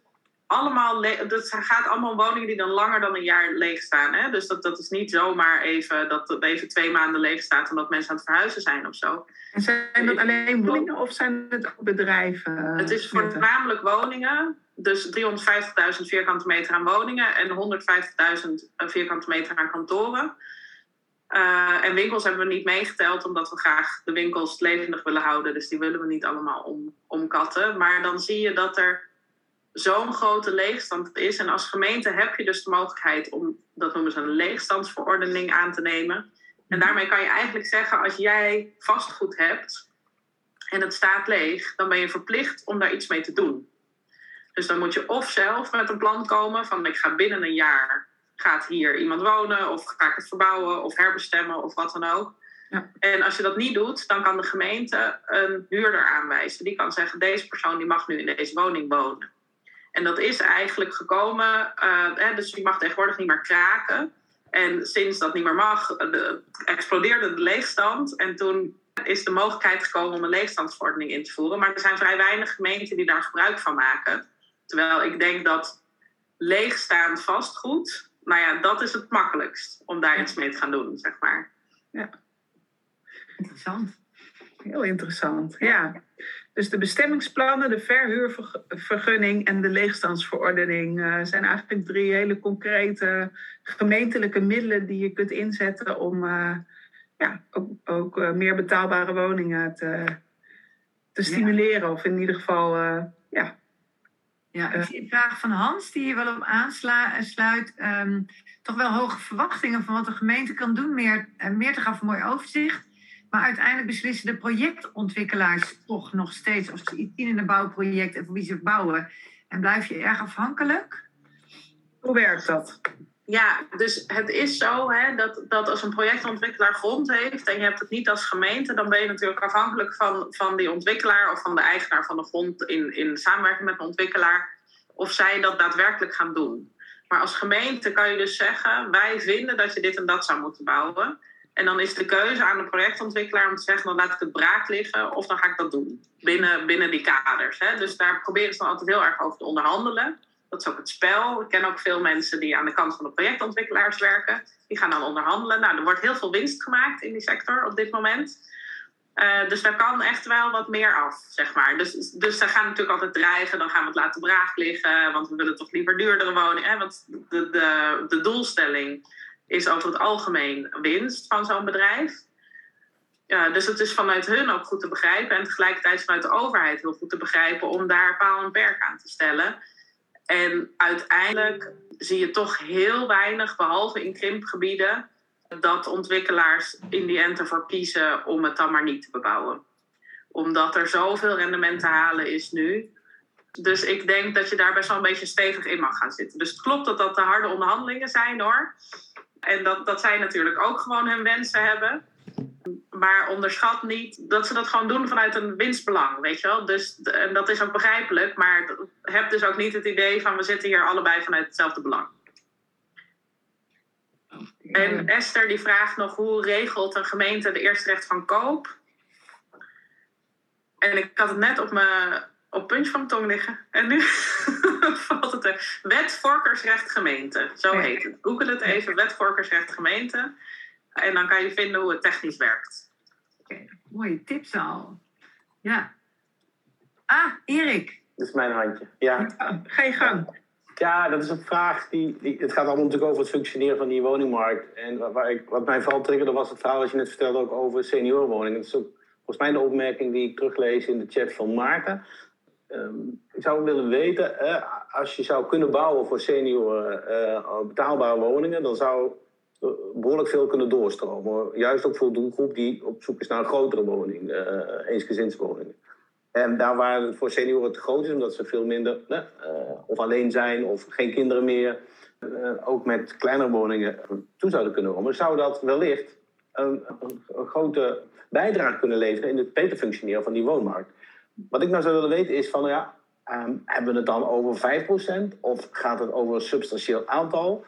allemaal, dat gaat allemaal woningen die dan langer dan een jaar leeg staan. Hè? Dus dat, dat is niet zomaar even dat het even twee maanden leeg staat omdat mensen aan het verhuizen zijn of zo. En zijn dat alleen woningen of zijn het ook bedrijven? Het is voornamelijk woningen. Dus 350.000 vierkante meter aan woningen en 150.000 vierkante meter aan kantoren. Uh, en winkels hebben we niet meegeteld, omdat we graag de winkels levendig willen houden. Dus die willen we niet allemaal om, omkatten. Maar dan zie je dat er zo'n grote leegstand is. En als gemeente heb je dus de mogelijkheid om, dat noemen ze een leegstandsverordening aan te nemen. En daarmee kan je eigenlijk zeggen, als jij vastgoed hebt en het staat leeg, dan ben je verplicht om daar iets mee te doen. Dus dan moet je of zelf met een plan komen van ik ga binnen een jaar, gaat hier iemand wonen of ga ik het verbouwen of herbestemmen of wat dan ook. Ja. En als je dat niet doet, dan kan de gemeente een huurder aanwijzen. Die kan zeggen, deze persoon die mag nu in deze woning wonen. En dat is eigenlijk gekomen, hè, dus je mag tegenwoordig niet meer kraken. En sinds dat niet meer mag, de, explodeerde de leegstand. En toen is de mogelijkheid gekomen om een leegstandsverordening in te voeren. Maar er zijn vrij weinig gemeenten die daar gebruik van maken. Terwijl ik denk dat leegstaand vastgoed, nou ja, dat is het makkelijkst om daar iets mee te gaan doen, zeg maar. Ja. Interessant. Heel interessant, ja. Dus de bestemmingsplannen, de verhuurvergunning en de leegstandsverordening uh, zijn eigenlijk drie hele concrete gemeentelijke middelen die je kunt inzetten om uh, ja, ook, ook meer betaalbare woningen te, te stimuleren. Of in ieder geval, ja. Ja, ik zie een vraag van Hans die hier wel op aansluit. Um, toch wel hoge verwachtingen van wat de gemeente kan doen. Meer, meer te gaan voor mooi overzicht. Maar uiteindelijk beslissen de projectontwikkelaars toch nog steeds of ze iets zien in een bouwproject en voor wie ze bouwen. En blijf je erg afhankelijk? Hoe werkt dat? Ja, dus het is zo hè, dat, dat als een projectontwikkelaar grond heeft en je hebt het niet als gemeente, dan ben je natuurlijk afhankelijk van, van die ontwikkelaar of van de eigenaar van de grond in, in samenwerking met de ontwikkelaar, of zij dat daadwerkelijk gaan doen. Maar als gemeente kan je dus zeggen, wij vinden dat je dit en dat zou moeten bouwen. En dan is de keuze aan de projectontwikkelaar om te zeggen, dan laat ik het braak liggen of dan ga ik dat doen. Binnen, binnen die kaders. Hè. Dus daar proberen ze dan altijd heel erg over te onderhandelen. Dat is ook het spel. Ik ken ook veel mensen die aan de kant van de projectontwikkelaars werken. Die gaan dan onderhandelen. Nou, er wordt heel veel winst gemaakt in die sector op dit moment. Uh, dus daar kan echt wel wat meer af, zeg maar. Dus, dus daar gaan natuurlijk altijd dreigen. Dan gaan we het laten braak liggen. Want we willen toch liever duurdere woningen. Hè? Want de, de, de doelstelling is over het algemeen winst van zo'n bedrijf. Ja, dus het is vanuit hun ook goed te begrijpen en tegelijkertijd vanuit de overheid heel goed te begrijpen om daar paal en perk aan te stellen. En uiteindelijk zie je toch heel weinig, behalve in krimpgebieden, dat ontwikkelaars in die end ervoor kiezen om het dan maar niet te bebouwen. Omdat er zoveel rendement te halen is nu. Dus ik denk dat je daar best wel een beetje stevig in mag gaan zitten. Dus het klopt dat dat de harde onderhandelingen zijn hoor. En dat, dat zij natuurlijk ook gewoon hun wensen hebben. Maar onderschat niet dat ze dat gewoon doen vanuit een winstbelang, weet je wel. Dus, en dat is ook begrijpelijk, maar heb dus ook niet het idee van we zitten hier allebei vanuit hetzelfde belang. En Esther die vraagt nog hoe regelt een gemeente de eerste recht van koop? En ik had het net op mijn op puntje van mijn tong liggen. En nu valt het er. Wet Vorkersrecht Gemeente. Zo heet het. Google het even. Wet Vorkersrecht Gemeente. En dan kan je vinden hoe het technisch werkt. Okay. Mooie tips al. Ja. Ah, Erik. Dat is mijn handje. Ja. Ga je gang. Ja, dat is een vraag die, die, Het gaat allemaal natuurlijk over het functioneren van die woningmarkt. En waar ik, wat mij vooral triggerde was het verhaal wat je net vertelde ook over seniorenwoningen. Dat is ook volgens mij de opmerking die ik teruglees in de chat van Maarten. Ehm, ik zou willen weten, als je zou kunnen bouwen voor senioren uh, betaalbare woningen, dan zou behoorlijk veel kunnen doorstromen. Juist ook voor de doelgroep die op zoek is naar een grotere woning, uh, eensgezinswoningen. En daar waar het voor senioren te groot is, omdat ze veel minder of alleen zijn of geen kinderen meer, ook met kleinere woningen toe zouden kunnen komen, zou dat wellicht een, een, een grote bijdrage kunnen leveren in het beter functioneren van die woonmarkt. Wat ik nou zou willen weten is van, ja, ehm, hebben we het dan over 5% of gaat het over een substantieel aantal?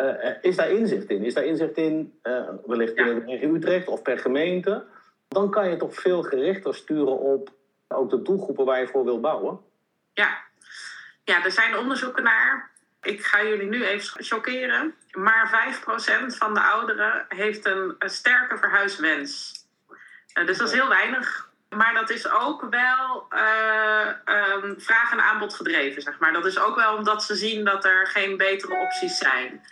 Uh, is daar inzicht in? Is daar inzicht in, uh, wellicht ja. in Utrecht of per gemeente? Dan kan je toch veel gerichter sturen op ook de doelgroepen waar je voor wil bouwen. Ja, ja er zijn onderzoeken naar. Ik ga jullie nu even chockeren. Maar 5% van de ouderen heeft een, een sterke verhuiswens. Uh, dus dat is heel weinig. Maar dat is ook wel uh, um, vraag en aanbod gedreven, zeg maar. Dat is ook wel omdat ze zien dat er geen betere opties zijn.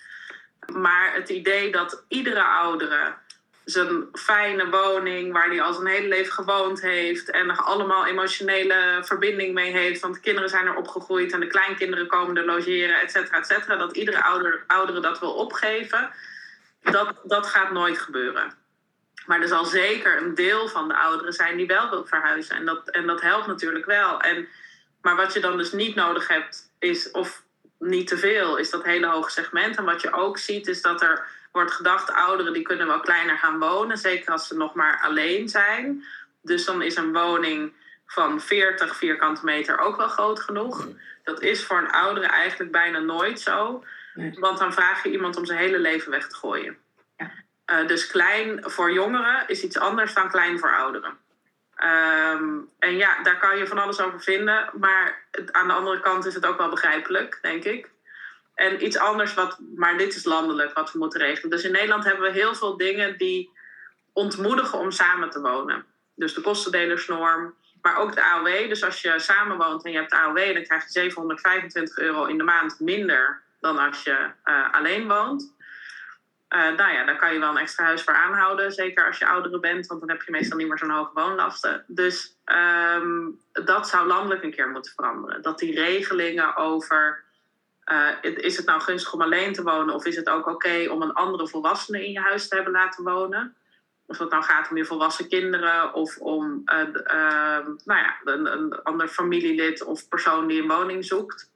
Maar het idee dat iedere oudere zijn fijne woning, waar hij al zijn hele leven gewoond heeft en nog allemaal emotionele verbinding mee heeft, want de kinderen zijn er opgegroeid en de kleinkinderen komen er logeren, et cetera, et cetera, dat iedere ouder, oudere dat wil opgeven, dat, dat gaat nooit gebeuren. Maar er zal zeker een deel van de ouderen zijn die wel wil verhuizen. En dat, en dat helpt natuurlijk wel. En, maar wat je dan dus niet nodig hebt, is, of niet te veel, is dat hele hoge segment. En wat je ook ziet, is dat er wordt gedacht, ouderen die kunnen wel kleiner gaan wonen. Zeker als ze nog maar alleen zijn. Dus dan is een woning van 40 vierkante meter ook wel groot genoeg. Dat is voor een oudere eigenlijk bijna nooit zo. Want dan vraag je iemand om zijn hele leven weg te gooien. Uh, dus klein voor jongeren is iets anders dan klein voor ouderen. Um, en ja, daar kan je van alles over vinden. Maar aan de andere kant is het ook wel begrijpelijk, denk ik. En iets anders, wat, maar dit is landelijk wat we moeten regelen. Dus in Nederland hebben we heel veel dingen die ontmoedigen om samen te wonen. Dus de kostendelersnorm, maar ook de AOW. Dus als je samen woont en je hebt AOW, dan krijg je 725 euro in de maand minder dan als je uh, alleen woont. Uh, nou ja, daar kan je wel een extra huis voor aanhouden. Zeker als je ouderen bent, want dan heb je meestal niet meer zo'n hoge woonlasten. Dus ehm, dat zou landelijk een keer moeten veranderen. Dat die regelingen over. Uh, is het nou gunstig om alleen te wonen of is het ook oké om een andere volwassene in je huis te hebben laten wonen? Of dat nou gaat om je volwassen kinderen of om uh, nou ja, een, een, ander familielid of persoon die een woning zoekt.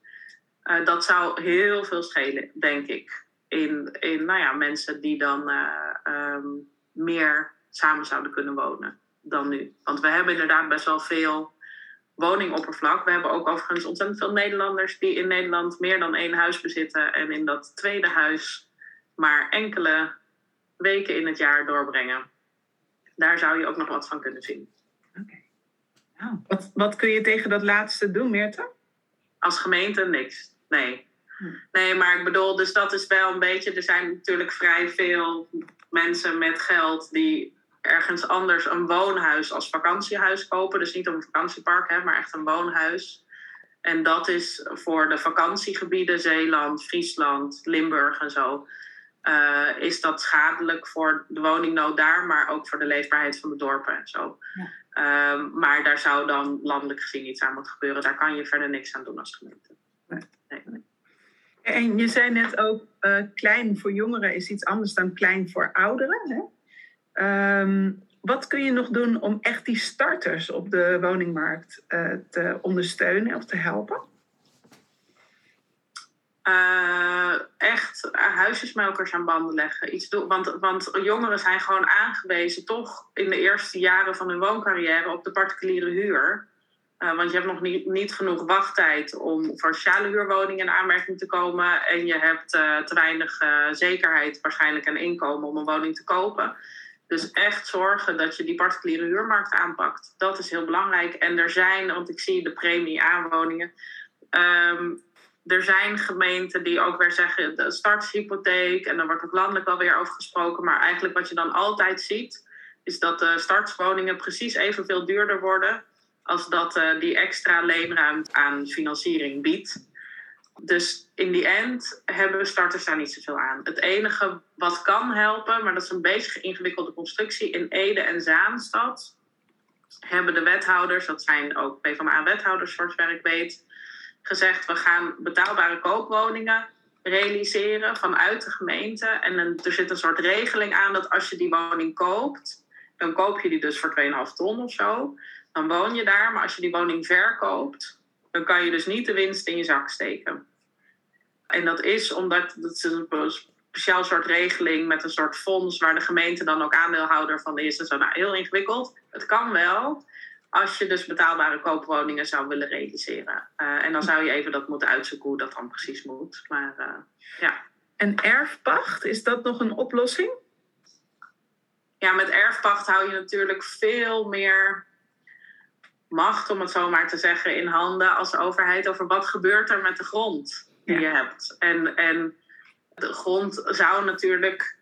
dat zou heel veel schelen, denk ik in, in nou ja, mensen die dan uh, um, meer samen zouden kunnen wonen dan nu. Want we hebben inderdaad best wel veel woningoppervlak. We hebben ook overigens ontzettend veel Nederlanders die in Nederland meer dan één huis bezitten en in dat tweede huis maar enkele weken in het jaar doorbrengen. Daar zou je ook nog wat van kunnen zien. Oké. Nou, wat, wat kun je tegen dat laatste doen, Meerte? Als gemeente niks. Nee. Nee, maar ik bedoel, dus dat is wel een beetje. Er zijn natuurlijk vrij veel mensen met geld die ergens anders een woonhuis als vakantiehuis kopen. Dus niet een vakantiepark, hè, maar echt een woonhuis. En dat is voor de vakantiegebieden, Zeeland, Friesland, Limburg en zo. Uh, is dat schadelijk voor de woningnood daar, maar ook voor de leefbaarheid van de dorpen en zo. Ja. Uh, maar daar zou dan landelijk gezien iets aan moeten gebeuren. Daar kan je verder niks aan doen als gemeente. Nee. En je zei net ook, uh, klein voor jongeren is iets anders dan klein voor ouderen. Hè? Um, wat kun je nog doen om echt die starters op de woningmarkt uh, te ondersteunen of te helpen? Uh, echt huisjesmelkers aan banden leggen. Iets doen, want, want jongeren zijn gewoon aangewezen, toch in de eerste jaren van hun wooncarrière, op de particuliere huur. Uh, want je hebt nog niet, genoeg wachttijd om voor sociale huurwoningen in aanmerking te komen. En je hebt uh, te weinig uh, zekerheid waarschijnlijk en inkomen om een woning te kopen. Dus echt zorgen dat je die particuliere huurmarkt aanpakt. Dat is heel belangrijk. En er zijn, want ik zie de premie aanwoningen. Um, er zijn gemeenten die ook weer zeggen de startshypotheek. En dan wordt ook landelijk wel weer over gesproken. Maar eigenlijk wat je dan altijd ziet, is dat de startswoningen precies evenveel duurder worden als dat uh, die extra leenruimte aan financiering biedt. Dus in die end hebben starters daar niet zoveel aan. Het enige wat kan helpen, maar dat is een beetje ingewikkelde constructie, in Ede en Zaanstad hebben de wethouders, dat zijn ook PvdA-wethouders voor zover ik weet, gezegd we gaan betaalbare koopwoningen realiseren vanuit de gemeente. En er zit een soort regeling aan dat als je die woning koopt, dan koop je die dus voor 2,5 ton of zo dan woon je daar. Maar als je die woning verkoopt, dan kan je dus niet de winst in je zak steken. En dat is omdat dat is een speciaal soort regeling met een soort fonds waar de gemeente dan ook aandeelhouder van is. En zo, nou, heel ingewikkeld. Het kan wel als je dus betaalbare koopwoningen zou willen realiseren. Uh, en dan zou je even dat moeten uitzoeken hoe dat dan precies moet. Maar uh, ja. En erfpacht, is dat nog een oplossing? Ja, met erfpacht hou je natuurlijk veel meer macht, om het zo maar te zeggen, in handen als overheid over wat gebeurt er met de grond die je hebt. En, en de grond zou natuurlijk,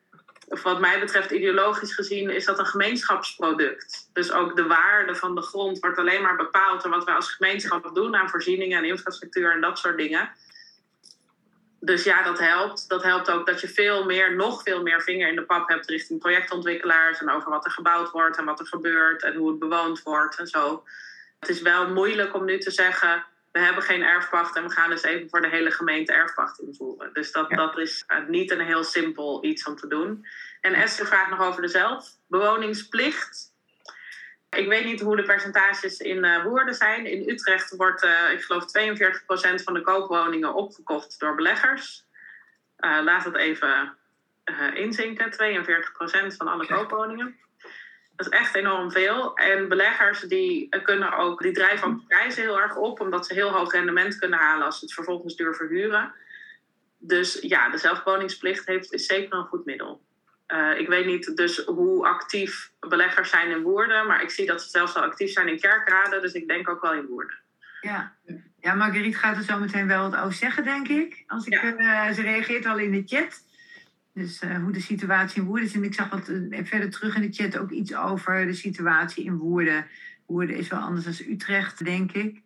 wat mij betreft ideologisch gezien, is dat een gemeenschapsproduct. Dus ook de waarde van de grond wordt alleen maar bepaald door wat wij als gemeenschap doen aan voorzieningen en infrastructuur en dat soort dingen. Dus ja, dat helpt. Dat helpt ook dat je veel meer, nog veel meer vinger in de pap hebt richting projectontwikkelaars en over wat er gebouwd wordt en wat er gebeurt en hoe het bewoond wordt en zo. Het is wel moeilijk om nu te zeggen, we hebben geen erfpacht en we gaan dus even voor de hele gemeente erfpacht invoeren. Dus dat, dat is eh, niet een heel simpel iets om te doen. En Esther vraagt nog over de zelfbewoningsplicht. Ik weet niet hoe de percentages in uh, Woerden zijn. In Utrecht wordt, uh, ik geloof, 42% van de koopwoningen opgekocht door beleggers. Uh, laat het even inzinken. 42% van alle koopwoningen. Dat is echt enorm veel. En beleggers die kunnen ook, die drijven ook de prijzen heel erg op, omdat ze heel hoog rendement kunnen halen als ze het vervolgens duur verhuren. Dus ja, de zelfwoningsplicht heeft, is zeker een goed middel. Uh, ik weet niet dus hoe actief beleggers zijn in Woerden, maar ik zie dat ze zelfs wel actief zijn in Kerkrade, dus ik denk ook wel in Woerden. Ja, ja Marguerite gaat er zo meteen wel wat over zeggen, denk ik. Als ik, ja. uh, ze reageert al in de chat. Dus uh, hoe de situatie in Woerden is. En ik zag wat uh, verder terug in de chat ook iets over de situatie in Woerden. Woerden is wel anders dan Utrecht, denk ik.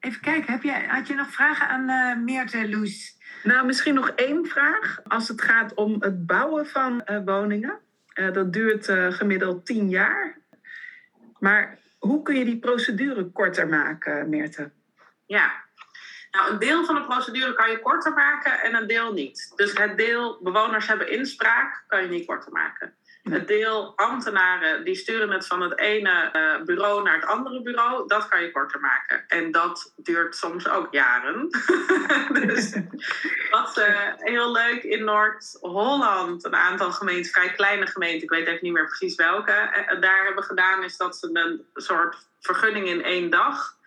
Even kijken, heb je, had je nog vragen aan uh, Meerte, Loes? Nou, misschien nog één vraag. Als het gaat om het bouwen van woningen. Dat duurt gemiddeld tien jaar. Maar hoe kun je die procedure korter maken, Meerte? Ja, nou, een deel van de procedure kan je korter maken en een deel niet. Dus het deel bewoners hebben inspraak kan je niet korter maken. Het deel ambtenaren die sturen het van het ene uh, bureau naar het andere bureau, dat kan je korter maken. En dat duurt soms ook jaren. dus wat uh, heel leuk in Noord-Holland, een aantal gemeenten, vrij kleine gemeenten, ik weet even niet meer precies welke, uh, daar hebben gedaan, is dat ze een soort vergunning in één dag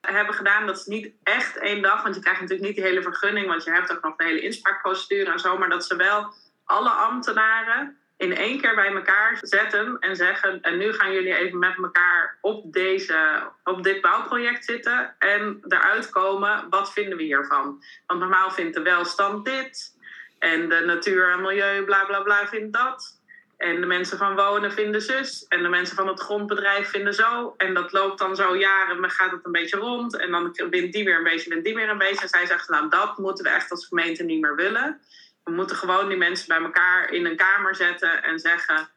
hebben gedaan. Dat is niet echt één dag, want je krijgt natuurlijk niet die hele vergunning, want je hebt ook nog de hele inspraakprocedure en zo, maar dat ze wel alle ambtenaren in één keer bij elkaar zetten en zeggen: en nu gaan jullie even met elkaar op, deze, op dit bouwproject zitten en eruit komen, wat vinden we hiervan? Want normaal vindt de welstand dit en de natuur en milieu, bla bla bla, vindt dat. En de mensen van wonen vinden zus. En de mensen van het grondbedrijf vinden zo. En dat loopt dan zo jaren, maar gaat het een beetje rond. En dan wint die weer een beetje, en die weer een beetje. En zij zegt, nou dat moeten we echt als gemeente niet meer willen. We moeten gewoon die mensen bij elkaar in een kamer zetten en zeggen: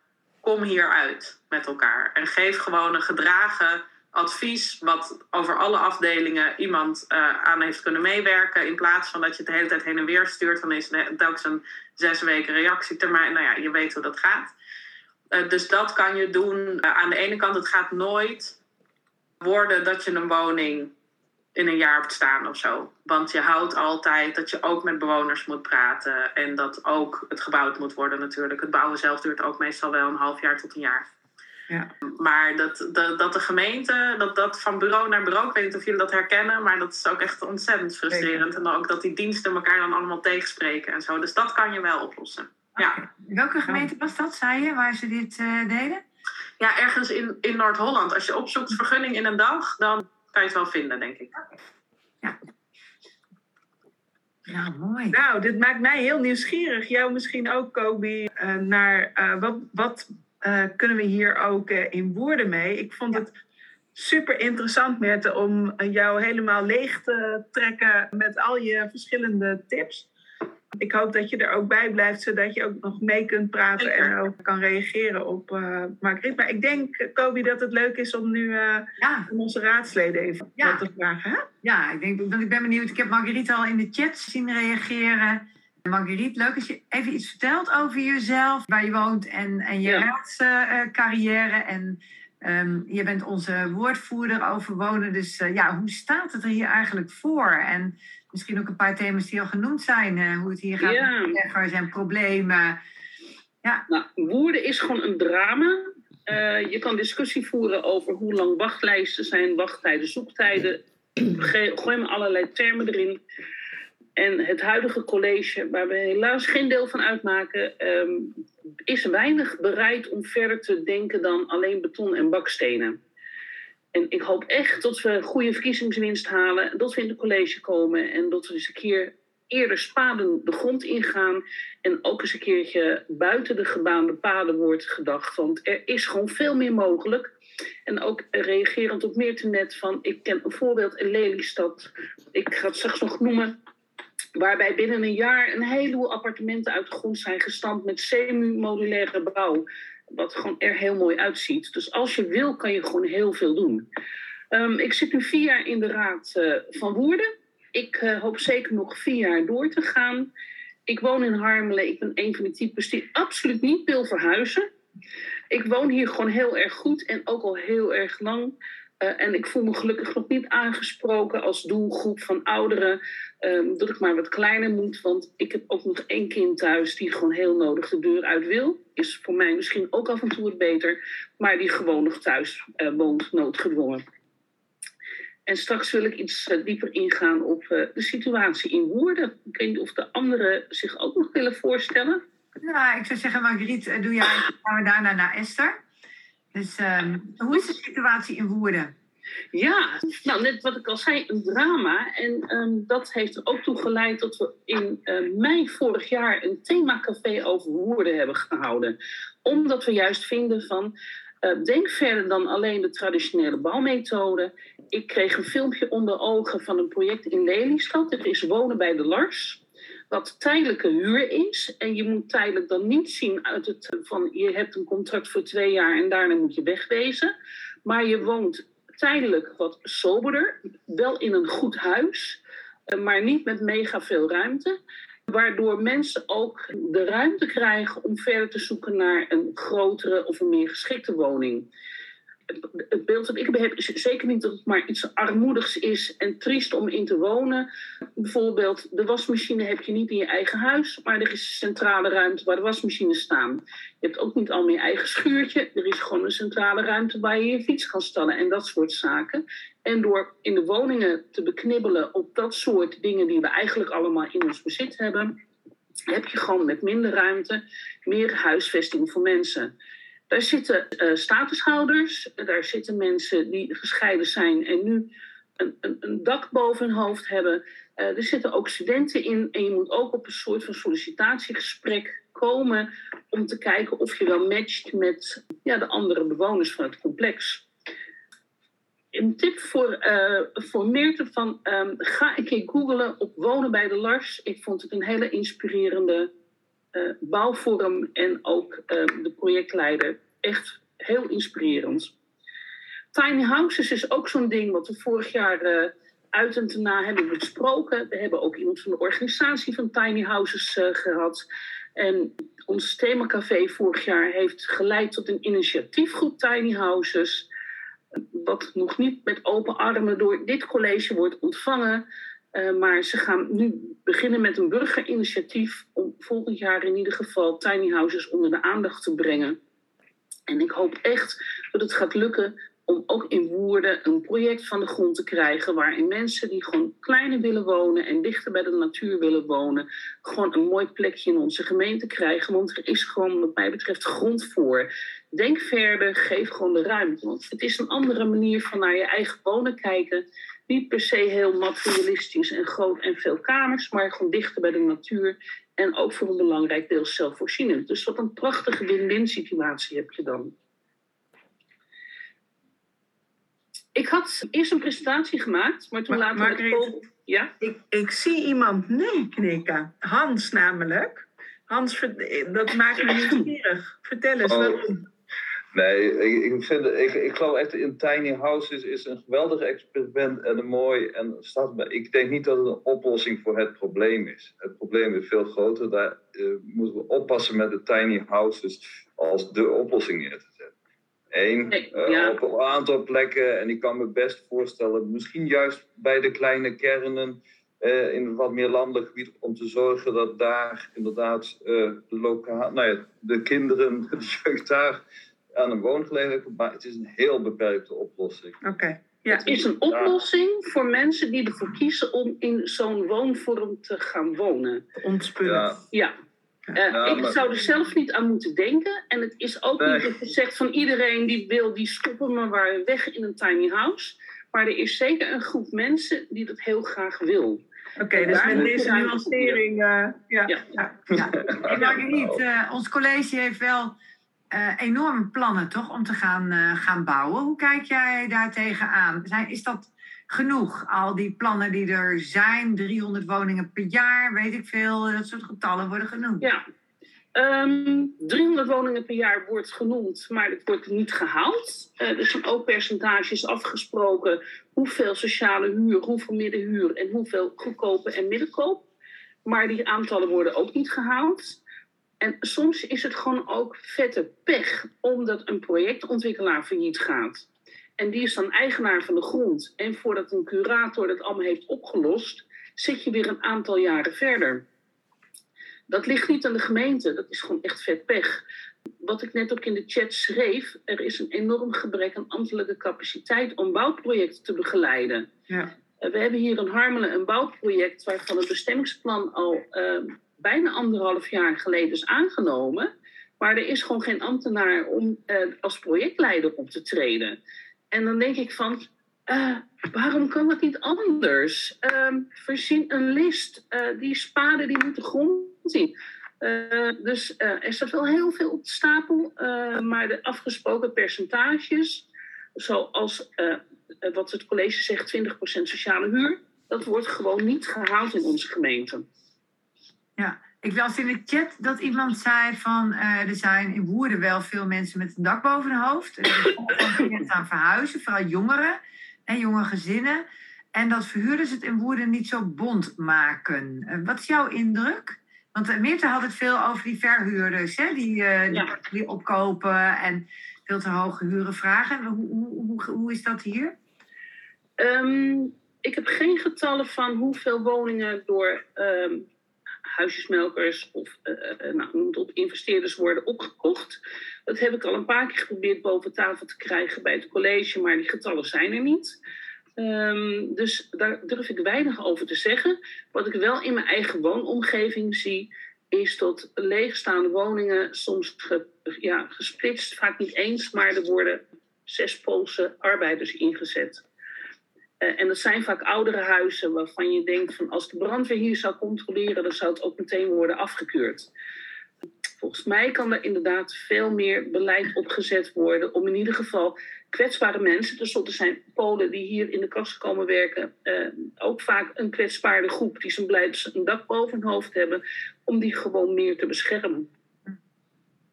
kom hieruit met elkaar. En geef gewoon een gedragen advies, wat over alle afdelingen iemand uh, aan heeft kunnen meewerken. In plaats van dat je het de hele tijd heen en weer stuurt. Dan is telkens een zes weken reactietermijn. Nou ja, je weet hoe dat gaat. Uh, dus dat kan je doen. Uh, aan de ene kant, het gaat nooit worden dat je een woning in een jaar hebt staan of zo. Want je houdt altijd dat je ook met bewoners moet praten. En dat ook het gebouwd moet worden natuurlijk. Het bouwen zelf duurt ook meestal wel een half jaar tot een jaar. Ja. Maar dat, dat, dat de gemeente, dat, dat van bureau naar bureau, ik weet niet of jullie dat herkennen, maar dat is ook echt ontzettend frustrerend. En ook dat die diensten elkaar dan allemaal tegenspreken en zo. Dus dat kan je wel oplossen. Ja. Welke gemeente was dat, zei je, waar ze dit uh, deden? Ja, ergens in, in Noord-Holland. Als je opzoekt vergunning in een dag, dan kan je het wel vinden, denk ik. Ja. Nou, mooi. Nou, dit maakt mij heel nieuwsgierig. Jou misschien ook, Kobi, uh, naar uh, wat, wat uh, kunnen we hier ook in woorden mee? Ik vond het super interessant, Mette, om jou helemaal leeg te trekken met al je verschillende tips ik hoop dat je er ook bij blijft, zodat je ook nog mee kunt praten en ook kan reageren op uh, Margriet. Maar ik denk, Kobi, dat het leuk is om nu uh, ja. onze raadsleden even ja. te vragen. Hè? Ja, ik, denk, want ik ben benieuwd. Ik heb Margriet al in de chat zien reageren. Marguerite, leuk als je even iets vertelt over jezelf, waar je woont en, en je ja. raadscarrière. en um, je bent onze woordvoerder over wonen. Dus uh, ja, hoe staat het er hier eigenlijk voor? En misschien ook een paar thema's die al genoemd zijn. Uh, hoe het hier gaat ja. met beleggers en problemen. Ja. Nou, woorden is gewoon een drama. Uh, je kan discussie voeren over hoe lang wachtlijsten zijn, wachttijden, zoektijden. Gooi me allerlei termen erin. En het huidige college, waar we helaas geen deel van uitmaken, um, is weinig bereid om verder te denken dan alleen beton en bakstenen. En ik hoop echt dat we goede verkiezingswinst halen, dat we in het college komen en dat we eens een keer eerder spaden de grond ingaan en ook eens een keertje buiten de gebaande paden wordt gedacht. Want er is gewoon veel meer mogelijk. En ook reagerend op meer te net van, ik ken een voorbeeld in Lelystad, ik ga het straks nog noemen, waarbij binnen een jaar een heleboel appartementen uit de grond zijn gestampt met semi-modulaire bouw wat gewoon er heel mooi uitziet. Dus als je wil, kan je gewoon heel veel doen. Um, ik zit nu vier jaar in de Raad uh, van Woerden. Ik uh, hoop zeker nog vier jaar door te gaan. Ik woon in Harmelen. Ik ben een van die types die absoluut niet wil verhuizen. Ik woon hier gewoon heel erg goed en ook al heel erg lang. Uh, en ik voel me gelukkig nog niet aangesproken als doelgroep van ouderen. Um, dat ik maar wat kleiner moet. Want ik heb ook nog één kind thuis die gewoon heel nodig de deur uit wil. Is voor mij misschien ook af en toe het beter. Maar die gewoon nog thuis uh, woont, noodgedwongen. En straks wil ik iets uh, dieper ingaan op de situatie in woorden. Ik weet niet of de anderen zich ook nog willen voorstellen. Nou, ik zou zeggen, Margriet, doe jij. gaan we daarna naar Esther. Dus um, hoe is de situatie in Woerden? Ja, nou net wat ik al zei, een drama. En um, dat heeft er ook toe geleid dat we in uh, mei vorig jaar een themacafé over Woerden hebben gehouden. Omdat we juist vinden van, uh, denk verder dan alleen de traditionele bouwmethode. ik kreeg een filmpje onder ogen van een project in Lelystad. Er is Wonen bij de Lars. Wat tijdelijke huur is. En je moet tijdelijk dan niet zien uit het van je hebt een contract voor twee jaar en daarna moet je wegwezen. Maar je woont tijdelijk wat soberder. Wel in een goed huis. eh, Maar niet met mega veel ruimte. Waardoor mensen ook de ruimte krijgen om verder te zoeken naar een grotere of een meer geschikte woning het beeld dat ik heb is zeker niet dat het maar iets armoedigs is en triest om in te wonen. Bijvoorbeeld, de wasmachine heb je niet in je eigen huis, maar er is een centrale ruimte waar de wasmachines staan. Je hebt ook niet al meer eigen schuurtje. Er is gewoon een centrale ruimte waar je je fiets kan stallen en dat soort zaken. En door in de woningen te beknibbelen op dat soort dingen die we eigenlijk allemaal in ons bezit hebben, heb je gewoon met minder ruimte meer huisvesting voor mensen. Daar zitten uh, statushouders, daar zitten mensen die gescheiden zijn en nu een, een, een dak boven hun hoofd hebben. Uh, er zitten ook studenten in en je moet ook op een soort van sollicitatiegesprek komen om te kijken of je wel matcht met ja, de andere bewoners van het complex. Een tip voor, uh, voor Meerte van um, ga een keer googlen op wonen bij de Lars. Ik vond het een hele inspirerende uh, bouwvorm en ook uh, de projectleider echt heel inspirerend. Tiny houses is ook zo'n ding wat we vorig jaar uh, uit en na hebben besproken. We hebben ook iemand van de organisatie van tiny houses gehad. En ons themacafé vorig jaar heeft geleid tot een initiatiefgroep tiny houses. Wat nog niet met open armen door dit college wordt ontvangen. Uh, maar ze gaan nu beginnen met een burgerinitiatief om volgend jaar in ieder geval tiny houses onder de aandacht te brengen. En ik hoop echt dat het gaat lukken om ook in Woerden een project van de grond te krijgen waarin mensen die gewoon kleiner willen wonen en dichter bij de natuur willen wonen, gewoon een mooi plekje in onze gemeente krijgen. Want er is gewoon wat mij betreft grond voor. Denk verder, geef gewoon de ruimte. Want het is een andere manier van naar je eigen wonen kijken niet per se heel materialistisch en groot en veel kamers, maar gewoon dichter bij de natuur en ook voor een belangrijk deel zelfvoorzienend. Dus wat een prachtige win-win situatie heb je dan. Ik had eerst een presentatie gemaakt, maar toen Maar- later... Margriet? Ja? Ik, ik zie iemand nee knikken. Hans namelijk. Hans, dat maakt me nieuwsgierig. Vertel eens, Oh. waarom? Nee, ik, ik, vind, ik, ik geloof echt in tiny houses is een geweldig experiment en een mooi en stad. Maar ik denk niet dat het een oplossing voor het probleem is. Het probleem is veel groter. Daar eh, moeten we oppassen met de tiny houses als de oplossing neer te zetten. Eén, Nee, eh, op een aantal plekken, en ik kan me best voorstellen, misschien juist bij de kleine kernen eh, in wat meer landelijk gebied, om te zorgen dat daar inderdaad de, loka- nou ja, de kinderen, de jeugd daar aan een woongelegenheid. Maar het is een heel beperkte oplossing. Oké. Ja. Het is een oplossing voor mensen die ervoor kiezen om in zo'n woonvorm te gaan wonen. Ontspullen. Ja, Ja. Eh, Ja, ik maar- zou er zelf niet aan moeten denken. En het is ook Nee. niet dat je zegt van iedereen die wil, die stoppen maar waar weg in een tiny house. Maar er is zeker een groep mensen die dat heel graag wil. Oké, dus met deze nuancering. eh, ja. Ja. Ja. Ja. Hey Marguerite, eh, ons college heeft wel eh, enorme plannen toch om te gaan, eh, gaan bouwen. Hoe kijk jij daar tegenaan? Zijn, is dat genoeg? Al die plannen die er zijn, 300 woningen per jaar, weet ik veel, dat soort getallen worden genoemd. Ja. Ehm, 300 woningen per jaar wordt genoemd, maar het wordt niet gehaald. Eh, er zijn ook percentages afgesproken. Hoeveel sociale huur, hoeveel middenhuur en hoeveel goedkope en middenkoop. Maar die aantallen worden ook niet gehaald. En soms is het gewoon ook vette pech, omdat een projectontwikkelaar failliet gaat. En die is dan eigenaar van de grond. En voordat een curator dat allemaal heeft opgelost, zit je weer een aantal jaren verder. Dat ligt niet aan de gemeente, dat is gewoon echt vet pech. Wat ik net ook in de chat schreef, er is een enorm gebrek aan ambtelijke capaciteit om bouwprojecten te begeleiden. Ja. We hebben hier in Harmelen een bouwproject waarvan het bestemmingsplan al eh, bijna anderhalf jaar geleden is aangenomen. Maar er is gewoon geen ambtenaar om eh, als projectleider op te treden. En dan denk ik van, eh, waarom kan dat niet anders? Voorzien een list. Eh, die spaden die moeten grond zien. Dus er staat wel heel veel op stapel. maar de afgesproken percentages, zoals wat het college zegt, 20% sociale huur. Dat wordt gewoon niet gehaald in onze gemeente. Ja, ik las in de chat dat iemand zei van uh, er zijn in Woerden wel veel mensen met een dak boven hun hoofd. Er zijn aan verhuizen, vooral jongeren en jonge gezinnen. En dat verhuurders het in Woerden niet zo bond maken. Uh, wat is jouw indruk? Want uh, Meerte had het veel over die verhuurders, hè? Die, opkopen en veel te hoge huren vragen. Hoe, hoe, hoe, hoe is dat hier? Um, ik heb geen getallen van hoeveel woningen door um, huisjesmelkers of uh, nou, op investeerders worden opgekocht. Dat heb ik al een paar keer geprobeerd boven tafel te krijgen bij het college, maar die getallen zijn er niet. Um, dus daar durf ik weinig over te zeggen. Wat ik wel in mijn eigen woonomgeving zie, is dat leegstaande woningen soms ja, gesplitst, vaak niet eens, maar er worden zes Poolse arbeiders ingezet. Uh, en dat zijn vaak oudere huizen waarvan je denkt van als de brandweer hier zou controleren, dan zou het ook meteen worden afgekeurd. Volgens mij kan er inderdaad veel meer beleid opgezet worden om in ieder geval kwetsbare mensen, dus er zijn Polen die hier in de kast komen werken, uh, ook vaak een kwetsbare groep die zijn blij een dak boven hun hoofd hebben, om die gewoon meer te beschermen.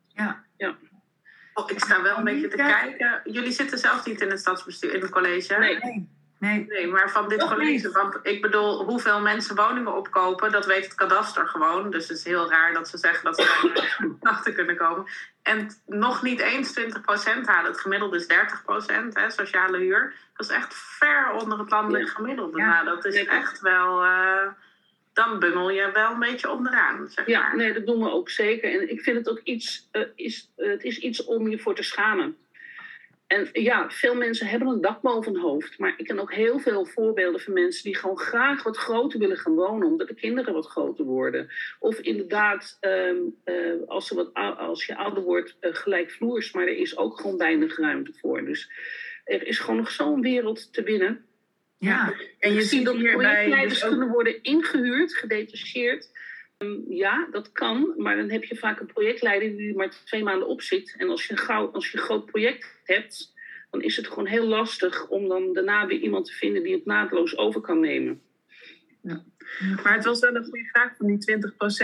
Ja. ja. Oh, ik sta wel een beetje te kijken. Jullie zitten zelf niet in het stadsbestuur, in het college? Nee. Nee. nee, maar van dit college. Want ik bedoel, hoeveel mensen woningen opkopen, dat weet het kadaster gewoon. Dus het is heel raar dat ze zeggen dat ze dan achter kunnen komen. En nog niet eens 20% halen. Het gemiddelde is 30%, hè, sociale huur. Dat is echt ver onder het landelijk gemiddelde. Ja. Nou, dat is echt wel. Uh, dan bungel je wel een beetje onderaan. Zeg ja, maar. nee, dat doen we ook zeker. En ik vind het ook iets, uh, is, uh, het is iets om je voor te schamen. En ja, veel mensen hebben een dak boven hun hoofd. Maar ik ken ook heel veel voorbeelden van mensen die gewoon graag wat groter willen gaan wonen. Omdat de kinderen wat groter worden. Of inderdaad, um, uh, als, ze wat, als je ouder wordt, uh, gelijkvloers. Maar er is ook gewoon weinig ruimte voor. Dus er is gewoon nog zo'n wereld te winnen. Ja, en je ziet dat projectleiders dus kunnen worden ingehuurd, gedetacheerd. Um, ja, dat kan, maar dan heb je vaak een projectleider die maar twee maanden op zit. En als je, gauw, als je een groot project hebt, dan is het gewoon heel lastig om dan daarna weer iemand te vinden die het naadloos over kan nemen. Ja. Maar het was wel een goede vraag van die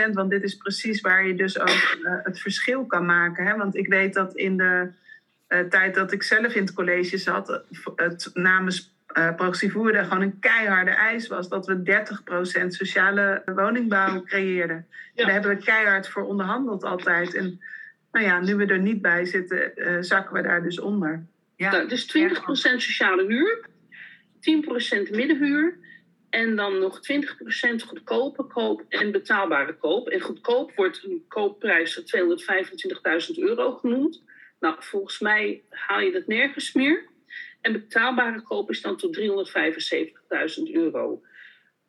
20% want dit is precies waar je dus ook uh, het verschil kan maken. Hè? Want ik weet dat in de uh, tijd dat ik zelf in het college zat, het namens uh, progressief Woerden gewoon een keiharde eis was dat we 30% sociale woningbouw creëerden. Ja. Daar hebben we keihard voor onderhandeld altijd. En nou ja, nu we er niet bij zitten, uh, zakken we daar dus onder. Ja. Nou, dus 20% sociale huur, 10% middenhuur en dan nog 20% goedkope koop en betaalbare koop. En goedkoop wordt een koopprijs van 225.000 euro genoemd. Nou, volgens mij haal je dat nergens meer. En betaalbare koop is dan tot 375.000 euro.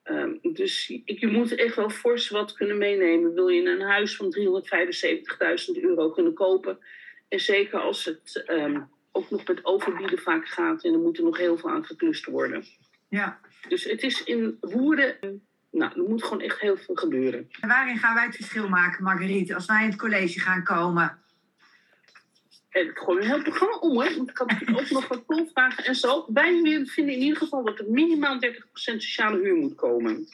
Um, dus je, moet echt wel fors wat kunnen meenemen. Wil je een huis van 375.000 euro kunnen kopen? En zeker als het um, ook nog met overbieden vaak gaat. En er moet er nog heel veel aan geklust worden. Ja. Dus het is in Woerden... Nou, er moet gewoon echt heel veel gebeuren. En waarin gaan wij het verschil maken, Marguerite? Als wij in het college gaan komen... En gooi een heel programma om hoor. Want ik had ook nog wat polvragen en zo. Wij vinden in ieder geval dat er minimaal 30% sociale huur moet komen.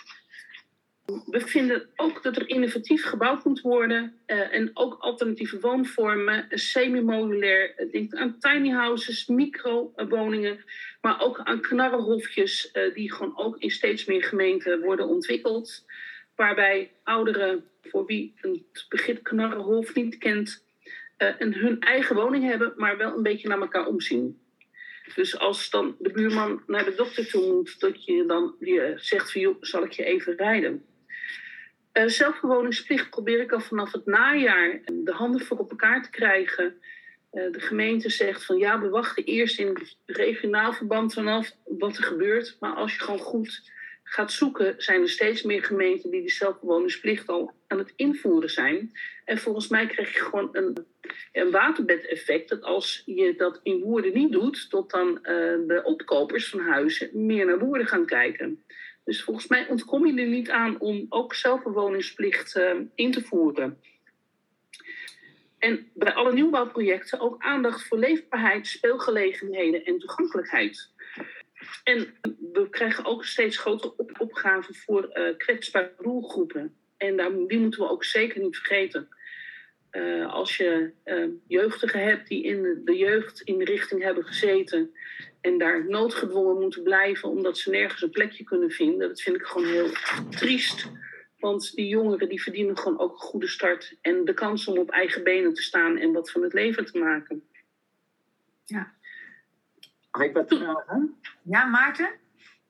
We vinden ook dat er innovatief gebouwd moet worden. Uh, en ook alternatieve woonvormen. Semi-modulair. Denk aan tiny houses, microwoningen. Maar ook aan knarrenhofjes. Uh, die gewoon ook in steeds meer gemeenten worden ontwikkeld. Waarbij ouderen, voor wie het begrip knarrenhof niet kent en hun eigen woning hebben, maar wel een beetje naar elkaar omzien. Dus als dan de buurman naar de dokter toe moet, dat je dan je zegt van joh, zal ik je even rijden. Uh, zelfbewoningsplicht probeer ik al vanaf het najaar de handen voor op elkaar te krijgen. De gemeente zegt van ja, we wachten eerst in regionaal verband vanaf wat er gebeurt. Maar als je gewoon goed gaat zoeken, zijn er steeds meer gemeenten die die zelfbewoningsplicht al aan het invoeren zijn. En volgens mij krijg je gewoon een, een waterbedeffect. Dat als je dat in Woerden niet doet, tot dan uh, de opkopers van huizen meer naar Woerden gaan kijken. Dus volgens mij ontkom je er niet aan om ook zelfbewoningsplicht uh, in te voeren. En bij alle nieuwbouwprojecten ook aandacht voor leefbaarheid, speelgelegenheden en toegankelijkheid. En we krijgen ook steeds grotere op opgaven voor uh, kwetsbare doelgroepen. En daar, die moeten we ook zeker niet vergeten. Uh, als je uh, jeugdigen hebt die in de jeugd in de richting hebben gezeten en daar noodgedwongen moeten blijven omdat ze nergens een plekje kunnen vinden, dat vind ik gewoon heel triest. Want die jongeren die verdienen gewoon ook een goede start en de kans om op eigen benen te staan en wat van het leven te maken. Ja. Mag ik wat vragen? Ja, Maarten?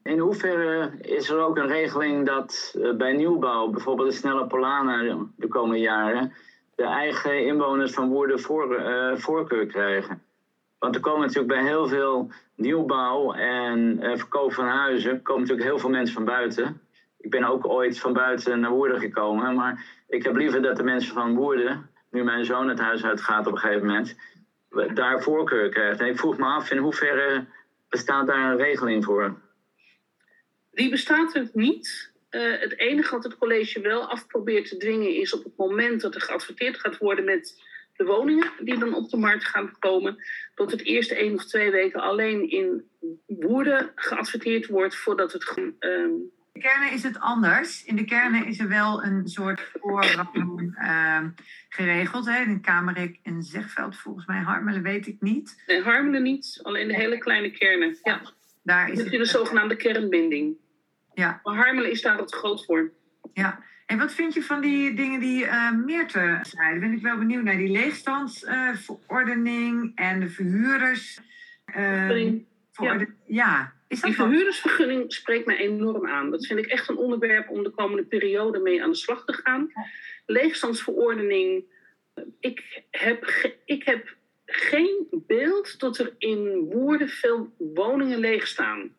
In hoeverre is er ook een regeling dat uh, bij nieuwbouw, bijvoorbeeld de snelle Polana de komende jaren, de eigen inwoners van Woerden voor, uh, voorkeur krijgen? Want er komen natuurlijk bij heel veel nieuwbouw en uh, verkoop van huizen, komen natuurlijk heel veel mensen van buiten. Ik ben ook ooit van buiten naar Woerden gekomen, maar ik heb liever dat de mensen van Woerden, nu mijn zoon het huis uitgaat op een gegeven moment, daar voorkeur krijgt. En ik vroeg me af in hoeverre bestaat daar een regeling voor? Die bestaat er niet. Uh, het enige wat het college wel af probeert te dwingen is op het moment dat er geadverteerd gaat worden met de woningen die dan op de markt gaan komen, dat het eerste één of twee weken alleen in Woerden geadverteerd wordt voordat het. Um... In de kernen is het anders. In de kernen is er wel een soort voorrang uh, geregeld. Hè? In Kamerik en Zegveld, volgens mij. Harmelen weet ik niet. Nee, Harmelen niet. Alleen de hele kleine kernen. Ja. Daar is de zogenaamde kernbinding. Ja. Maar Harmelen is daar wat groot voor. Ja. En wat vind je van die dingen die uh, Meerte zei? Ben ik wel benieuwd naar. Die leegstandsverordening uh, en de verhuurders. Uh, ja. ja. Die verhuurdersvergunning spreekt mij enorm aan. Dat vind ik echt een onderwerp om de komende periode mee aan de slag te gaan. Leegstandsverordening. Ik heb, ik heb geen beeld dat er in Woerden veel woningen leeg staan.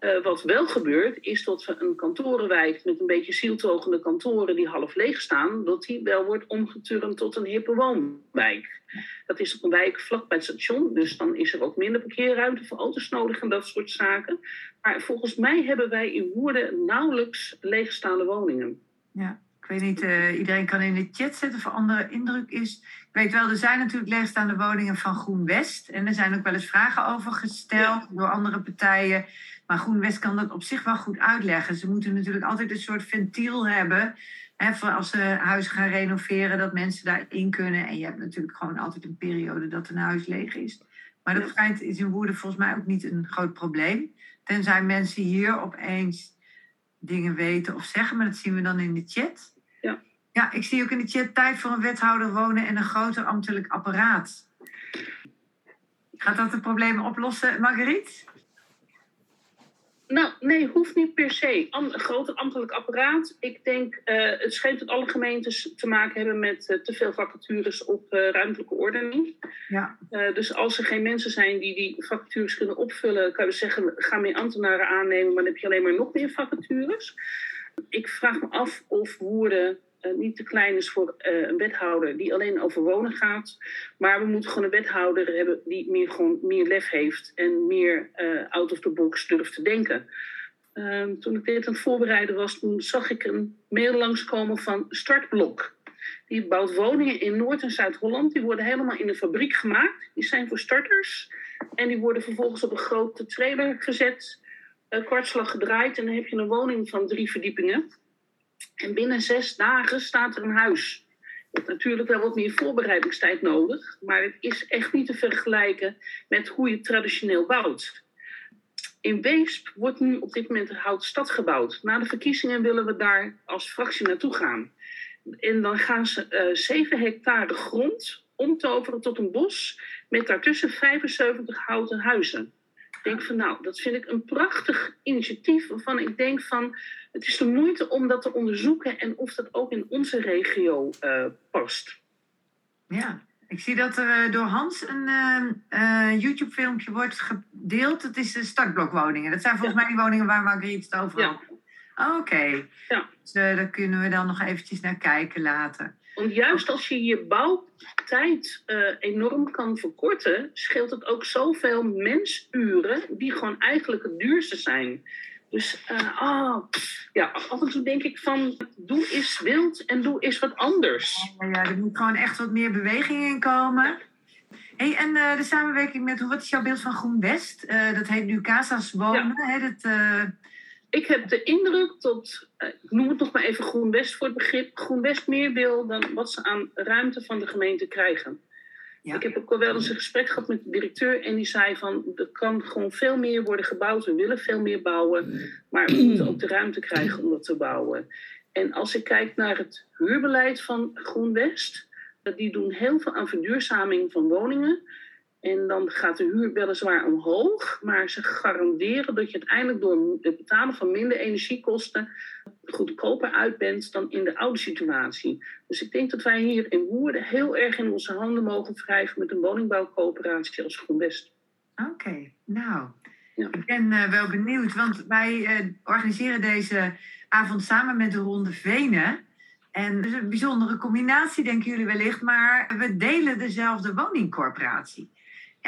Uh, wat wel gebeurt, is dat we een kantorenwijk met een beetje zieltogende kantoren die half leeg staan, dat die wel wordt omgeturnd tot een hippe woonwijk. Dat is op een wijk vlak bij het station, dus dan is er ook minder parkeerruimte voor auto's nodig en dat soort zaken. Maar volgens mij hebben wij in Woerden nauwelijks leegstaande woningen. Ja. Ik weet niet, uh, iedereen kan in de chat zetten of een andere indruk is. Ik weet wel, er zijn natuurlijk leegstaande woningen van Groen West. En er zijn ook wel eens vragen over gesteld ja. door andere partijen. Maar Groen West kan dat op zich wel goed uitleggen. Ze moeten natuurlijk altijd een soort ventiel hebben. Hè, voor als ze huizen gaan renoveren, dat mensen daarin kunnen. En je hebt natuurlijk gewoon altijd een periode dat een huis leeg is. Maar dat schijnt is in Woerden volgens mij ook niet een groot probleem. Tenzij mensen hier opeens dingen weten of zeggen, maar dat zien we dan in de chat. Ja. Ja, ik zie ook in de chat tijd voor een wethouder wonen en een groter ambtelijk apparaat. Gaat dat de problemen oplossen, Marguerite? Nou, nee, hoeft niet per se. Een groter ambtelijk apparaat. Ik denk, uh, het schijnt dat alle gemeentes te maken hebben met uh, te veel vacatures op uh, ruimtelijke ordening. Ja. dus als er geen mensen zijn die die vacatures kunnen opvullen, kan je zeggen, ga meer ambtenaren aannemen, maar dan heb je alleen maar nog meer vacatures. Ik vraag me af of Woerden uh, niet te klein is voor uh, een wethouder die alleen over wonen gaat. Maar we moeten gewoon een wethouder hebben die meer, gewoon meer lef heeft en meer uh, out of the box durft te denken. Ehm, toen ik dit aan het voorbereiden was, toen zag ik een mail langskomen van Startblok. Die bouwt woningen in Noord- en Zuid-Holland. Die worden helemaal in de fabriek gemaakt. Die zijn voor starters. En die worden vervolgens op een grote trailer gezet, kwartslag gedraaid. En dan heb je een woning van drie verdiepingen. En binnen zes dagen staat er een huis. Je hebt natuurlijk wel wat meer voorbereidingstijd nodig, maar het is echt niet te vergelijken met hoe je traditioneel bouwt. In Weesp wordt nu op dit moment een houten stad gebouwd. Na de verkiezingen willen we daar als fractie naartoe gaan. En dan gaan ze uh, 7 hectare grond omtoveren tot een bos met daartussen 75 houten huizen. Ik denk van nou, dat vind ik een prachtig initiatief waarvan ik denk van het is de moeite om dat te onderzoeken en of dat ook in onze regio uh, past. Ja, ik zie dat er door Hans een uh, uh, YouTube-filmpje wordt gedeeld. Het is de startblokwoningen. Dat zijn volgens ja. mij die woningen waar Margriet het over had. Ja. Oké. Okay. Ja. Dus daar kunnen we dan nog eventjes naar kijken later. Want juist als je je bouwtijd uh, enorm kan verkorten, scheelt het ook zoveel mensuren die gewoon eigenlijk het duurste zijn. Dus uh, oh, ja, af en toe denk ik van doe eens wild en doe eens wat anders. Ja, ja, er moet gewoon echt wat meer beweging in komen. Hey, en uh, de samenwerking met, wat is jouw beeld van Groen West? Uh, dat heet nu Casas Wonen. Ja. Hè, dat. Ik heb de indruk dat, ik noem het nog maar even Groen West voor het begrip, Groen West meer wil dan wat ze aan ruimte van de gemeente krijgen. Ja. Ik heb ook wel eens een gesprek gehad met de directeur en die zei van er kan gewoon veel meer worden gebouwd. We willen veel meer bouwen, maar we moeten ook de ruimte krijgen om dat te bouwen. En als ik kijk naar het huurbeleid van GroenWest, die doen heel veel aan verduurzaming van woningen. En dan gaat de huur weliswaar omhoog, maar ze garanderen dat je uiteindelijk door het betalen van minder energiekosten goedkoper uit bent dan in de oude situatie. Dus ik denk dat wij hier in Woerden heel erg in onze handen mogen wrijven met een woningbouwcoöperatie als GroenWest. Oké, nou, ja. ik ben uh, wel benieuwd, want wij uh, organiseren deze avond samen met de Ronde Venen. En dat is een bijzondere combinatie, denken jullie wellicht, maar we delen dezelfde woningcorporatie.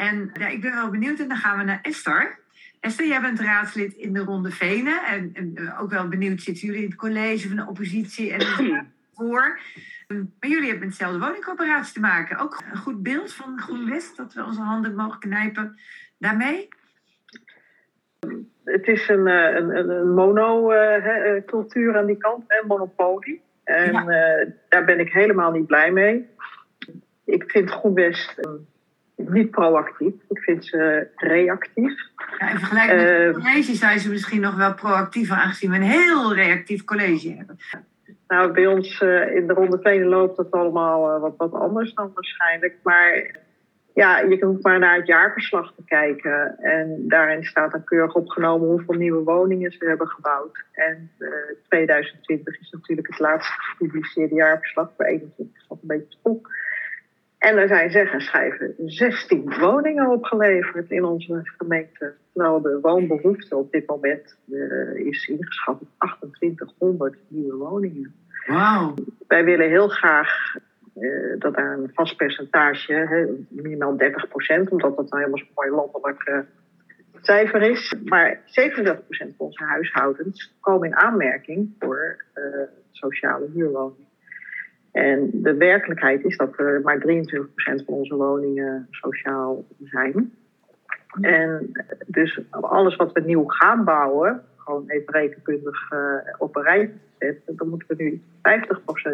En ja, ik ben wel benieuwd en dan gaan we naar Esther. Esther, jij bent raadslid in de Ronde Venen. En, en eh, ook wel benieuwd, zitten jullie in het college van de oppositie en voor? Maar jullie hebben met dezelfde woningcorporatie te maken. Ook een goed beeld van GroenWest, dat we onze handen mogen knijpen daarmee? Het is een, eh, een, een monocultuur aan die kant, een monopolie. En ja. daar ben ik helemaal niet blij mee. Ik vind GroenWest niet proactief. Ik vind ze reactief. Ja, in vergelijking met het uh, college zijn ze misschien nog wel proactiever, aangezien we een heel reactief college hebben. Nou, bij ons uh, in de ronde tweede loopt dat allemaal uh, wat, wat anders dan waarschijnlijk. Maar ja, je hoeft maar naar het jaarverslag te kijken. En daarin staat dan keurig opgenomen hoeveel nieuwe woningen ze hebben gebouwd. En 2020 is natuurlijk het laatste gepubliceerde jaarverslag. Voor 21 is dat een beetje stok. En er zijn zeggen schrijven 16 woningen opgeleverd in onze gemeente. Terwijl de woonbehoefte op dit moment uh, is ingeschat op 2800 nieuwe woningen. Wauw. Wij willen heel graag uh, dat daar een vast percentage, hè, minimaal 30 procent, omdat dat nou helemaal zo'n mooi landelijk uh, cijfer is. Maar 37 procent van onze huishoudens komen in aanmerking voor sociale huurwoningen. En de werkelijkheid is dat er maar 23% van onze woningen sociaal zijn. En dus alles wat we nieuw gaan bouwen, gewoon even rekenkundig uh, op een rij zetten, dan moeten we nu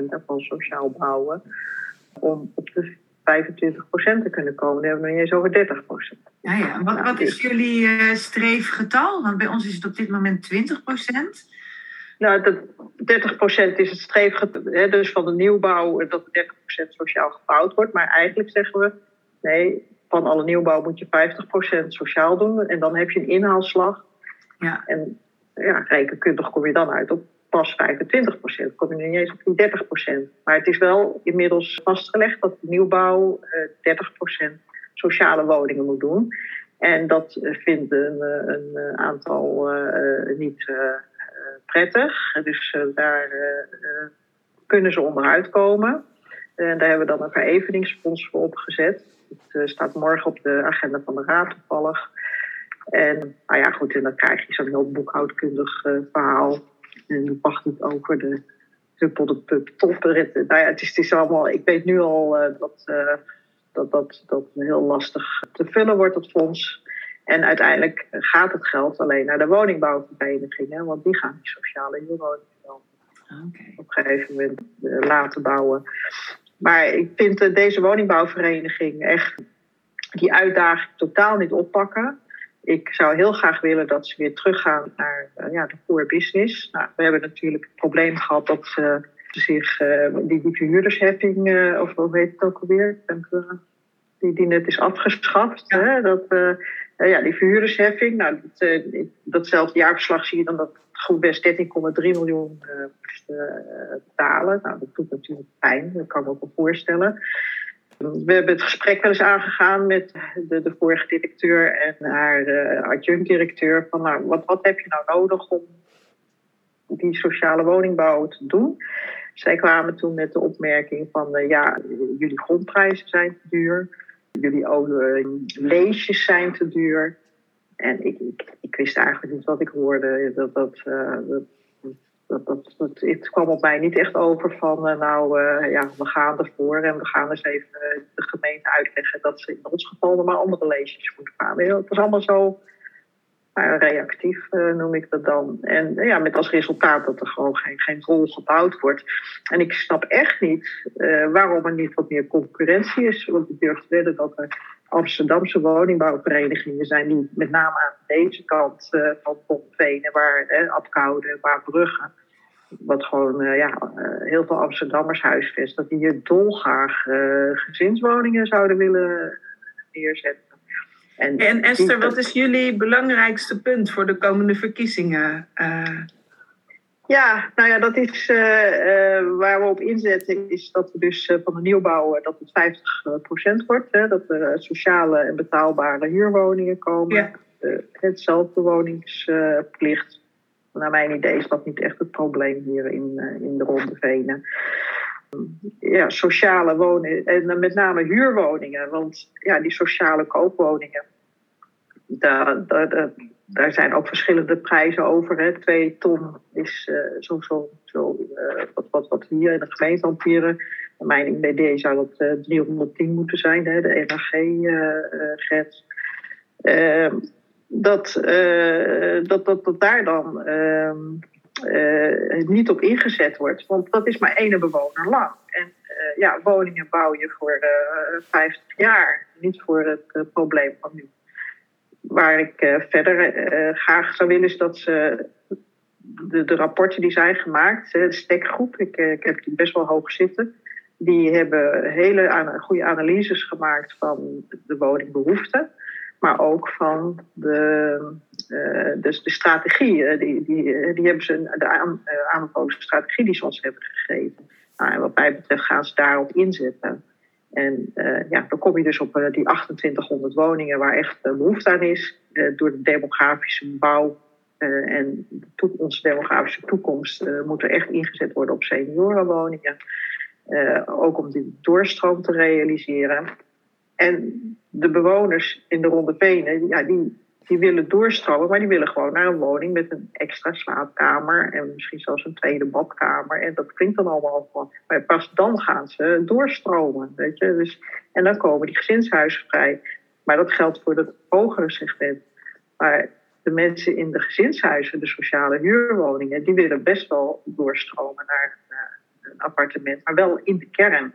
50% ervan sociaal bouwen om op de 25% te kunnen komen. Dan hebben we niet eens over 30%. Ja, ja. Wat, wat is jullie uh, streefgetal? Want bij ons is het op dit moment 20%. Nou, dat 30% is het streefgetal dus van de nieuwbouw, dat 30% sociaal gebouwd wordt. Maar eigenlijk zeggen we, nee, van alle nieuwbouw moet je 50% sociaal doen. En dan heb je een inhaalslag. Ja. En ja, rekenkundig kom je dan uit op pas 25%. Kom je niet eens op die 30%. Maar het is wel inmiddels vastgelegd dat de nieuwbouw uh, 30% sociale woningen moet doen. En dat vindt een, een aantal uh, niet prettig. Dus eh, daar eh, eh, kunnen ze onderuit komen. En daar hebben we dan een vereveningsfonds voor opgezet. Het staat morgen op de agenda van de Raad toevallig. En nou ja, goed, en dan krijg je zo'n heel boekhoudkundig verhaal. En dan wacht het over de huppel, de pup. Nou ja, het is, het is allemaal, ik weet nu al dat, dat, dat dat heel lastig te vullen wordt, dat fonds. En uiteindelijk gaat het geld alleen naar de woningbouwverenigingen, want die gaan die sociale huurwoningen okay. op een gegeven moment eh, laten bouwen. Maar ik vind uh, deze woningbouwvereniging echt die uitdaging totaal niet oppakken. Ik zou heel graag willen dat ze weer teruggaan naar uh, ja, de core business. Nou, we hebben natuurlijk het probleem gehad dat ze zich die, die verhuurdersheffing, of hoe heet het ook alweer? die, die net is afgeschaft. Hè? Dat, uh, ja, die verhuurdersheffing, nou, uh, datzelfde jaarverslag zie je dan dat goed best 13,3 miljoen uh, moest betalen. Nou, dat doet natuurlijk pijn, dat kan ik me ook wel voorstellen. We hebben het gesprek wel eens aangegaan met de, de vorige directeur en haar adjunct-directeur. Van nou, wat, wat heb je nou nodig om die sociale woningbouw te doen? Zij kwamen toen met de opmerking van ja, jullie grondprijzen zijn te duur jullie oude leesjes zijn te duur. En ik, ik, ik, wist eigenlijk niet wat ik hoorde. Dat, dat, uh, dat, dat, het kwam op mij niet echt over van, uh, nou ja, we gaan ervoor en we gaan eens even de gemeente uitleggen dat ze in ons geval er maar andere lezers moeten gaan. Het is allemaal zo nou, reactief, uh, noem ik dat dan. En ja, met als resultaat dat er gewoon geen, geen rol gebouwd wordt. En ik snap echt niet uh, waarom er niet wat meer concurrentie is. Want ik durf te wedden dat er Amsterdamse woningbouwverenigingen zijn die met name aan deze kant uh, van Pompvenen, waar eh, waar Brugge, wat gewoon ja, heel veel Amsterdammers huisvesten, dat die hier dolgraag gezinswoningen zouden willen neerzetten. En, en Esther, wat is jullie belangrijkste punt voor de komende verkiezingen? Ja, nou ja, dat is uh, uh, waar we op inzetten, is dat we dus van de nieuwbouw dat het 50% wordt. Hè, dat er sociale en betaalbare huurwoningen komen. Ja. hetzelfde woningsplicht. Naar mijn idee is dat niet echt het probleem hier in, in de Ronde Venen. Ja, sociale woningen en met name huurwoningen. Want ja, die sociale koopwoningen, daar, daar, daar zijn ook verschillende prijzen over. Hè. Twee ton is uh, zo, zo, zo uh, wat, wat, wat hier in de gemeente hanteren. Mijn BD zou dat uh, eh, 310 moeten zijn, hè, de NAG-grens. Ehm, dat, dat, dat, dat daar dan ehm, niet op ingezet wordt. Want dat is maar één bewoner lang. En ja, woningen bouw je voor 50 jaar, niet voor het probleem van nu waar ik uh, verder uh, graag zou willen is dat ze de, de rapporten die zijn gemaakt, de stekgroep, ik, uh, ik heb die best wel hoog zitten, die hebben hele goede analyses gemaakt van de woningbehoeften, maar ook van de, dus de strategie. die, die, die hebben ze de aan, aanbevolen strategie die ze ons hebben gegeven. Nou, en wat mij betreft gaan ze daarop inzetten. En ja, dan kom je dus op die 2800 woningen waar echt behoefte aan is. door de demografische bouw en onze demografische toekomst moet er echt ingezet worden op seniorenwoningen. ook om die doorstroom te realiseren. En de bewoners in de Ronde Venen, ja, die, die willen doorstromen, maar die willen gewoon naar een woning met een extra slaapkamer en misschien zelfs een tweede badkamer. En dat klinkt dan allemaal van. Maar pas dan gaan ze doorstromen. Weet je? Dus, en dan komen die gezinshuizen vrij. Maar dat geldt voor het hogere segment. Maar de mensen in de gezinshuizen, de sociale huurwoningen, die willen best wel doorstromen naar een appartement, maar wel in de kern.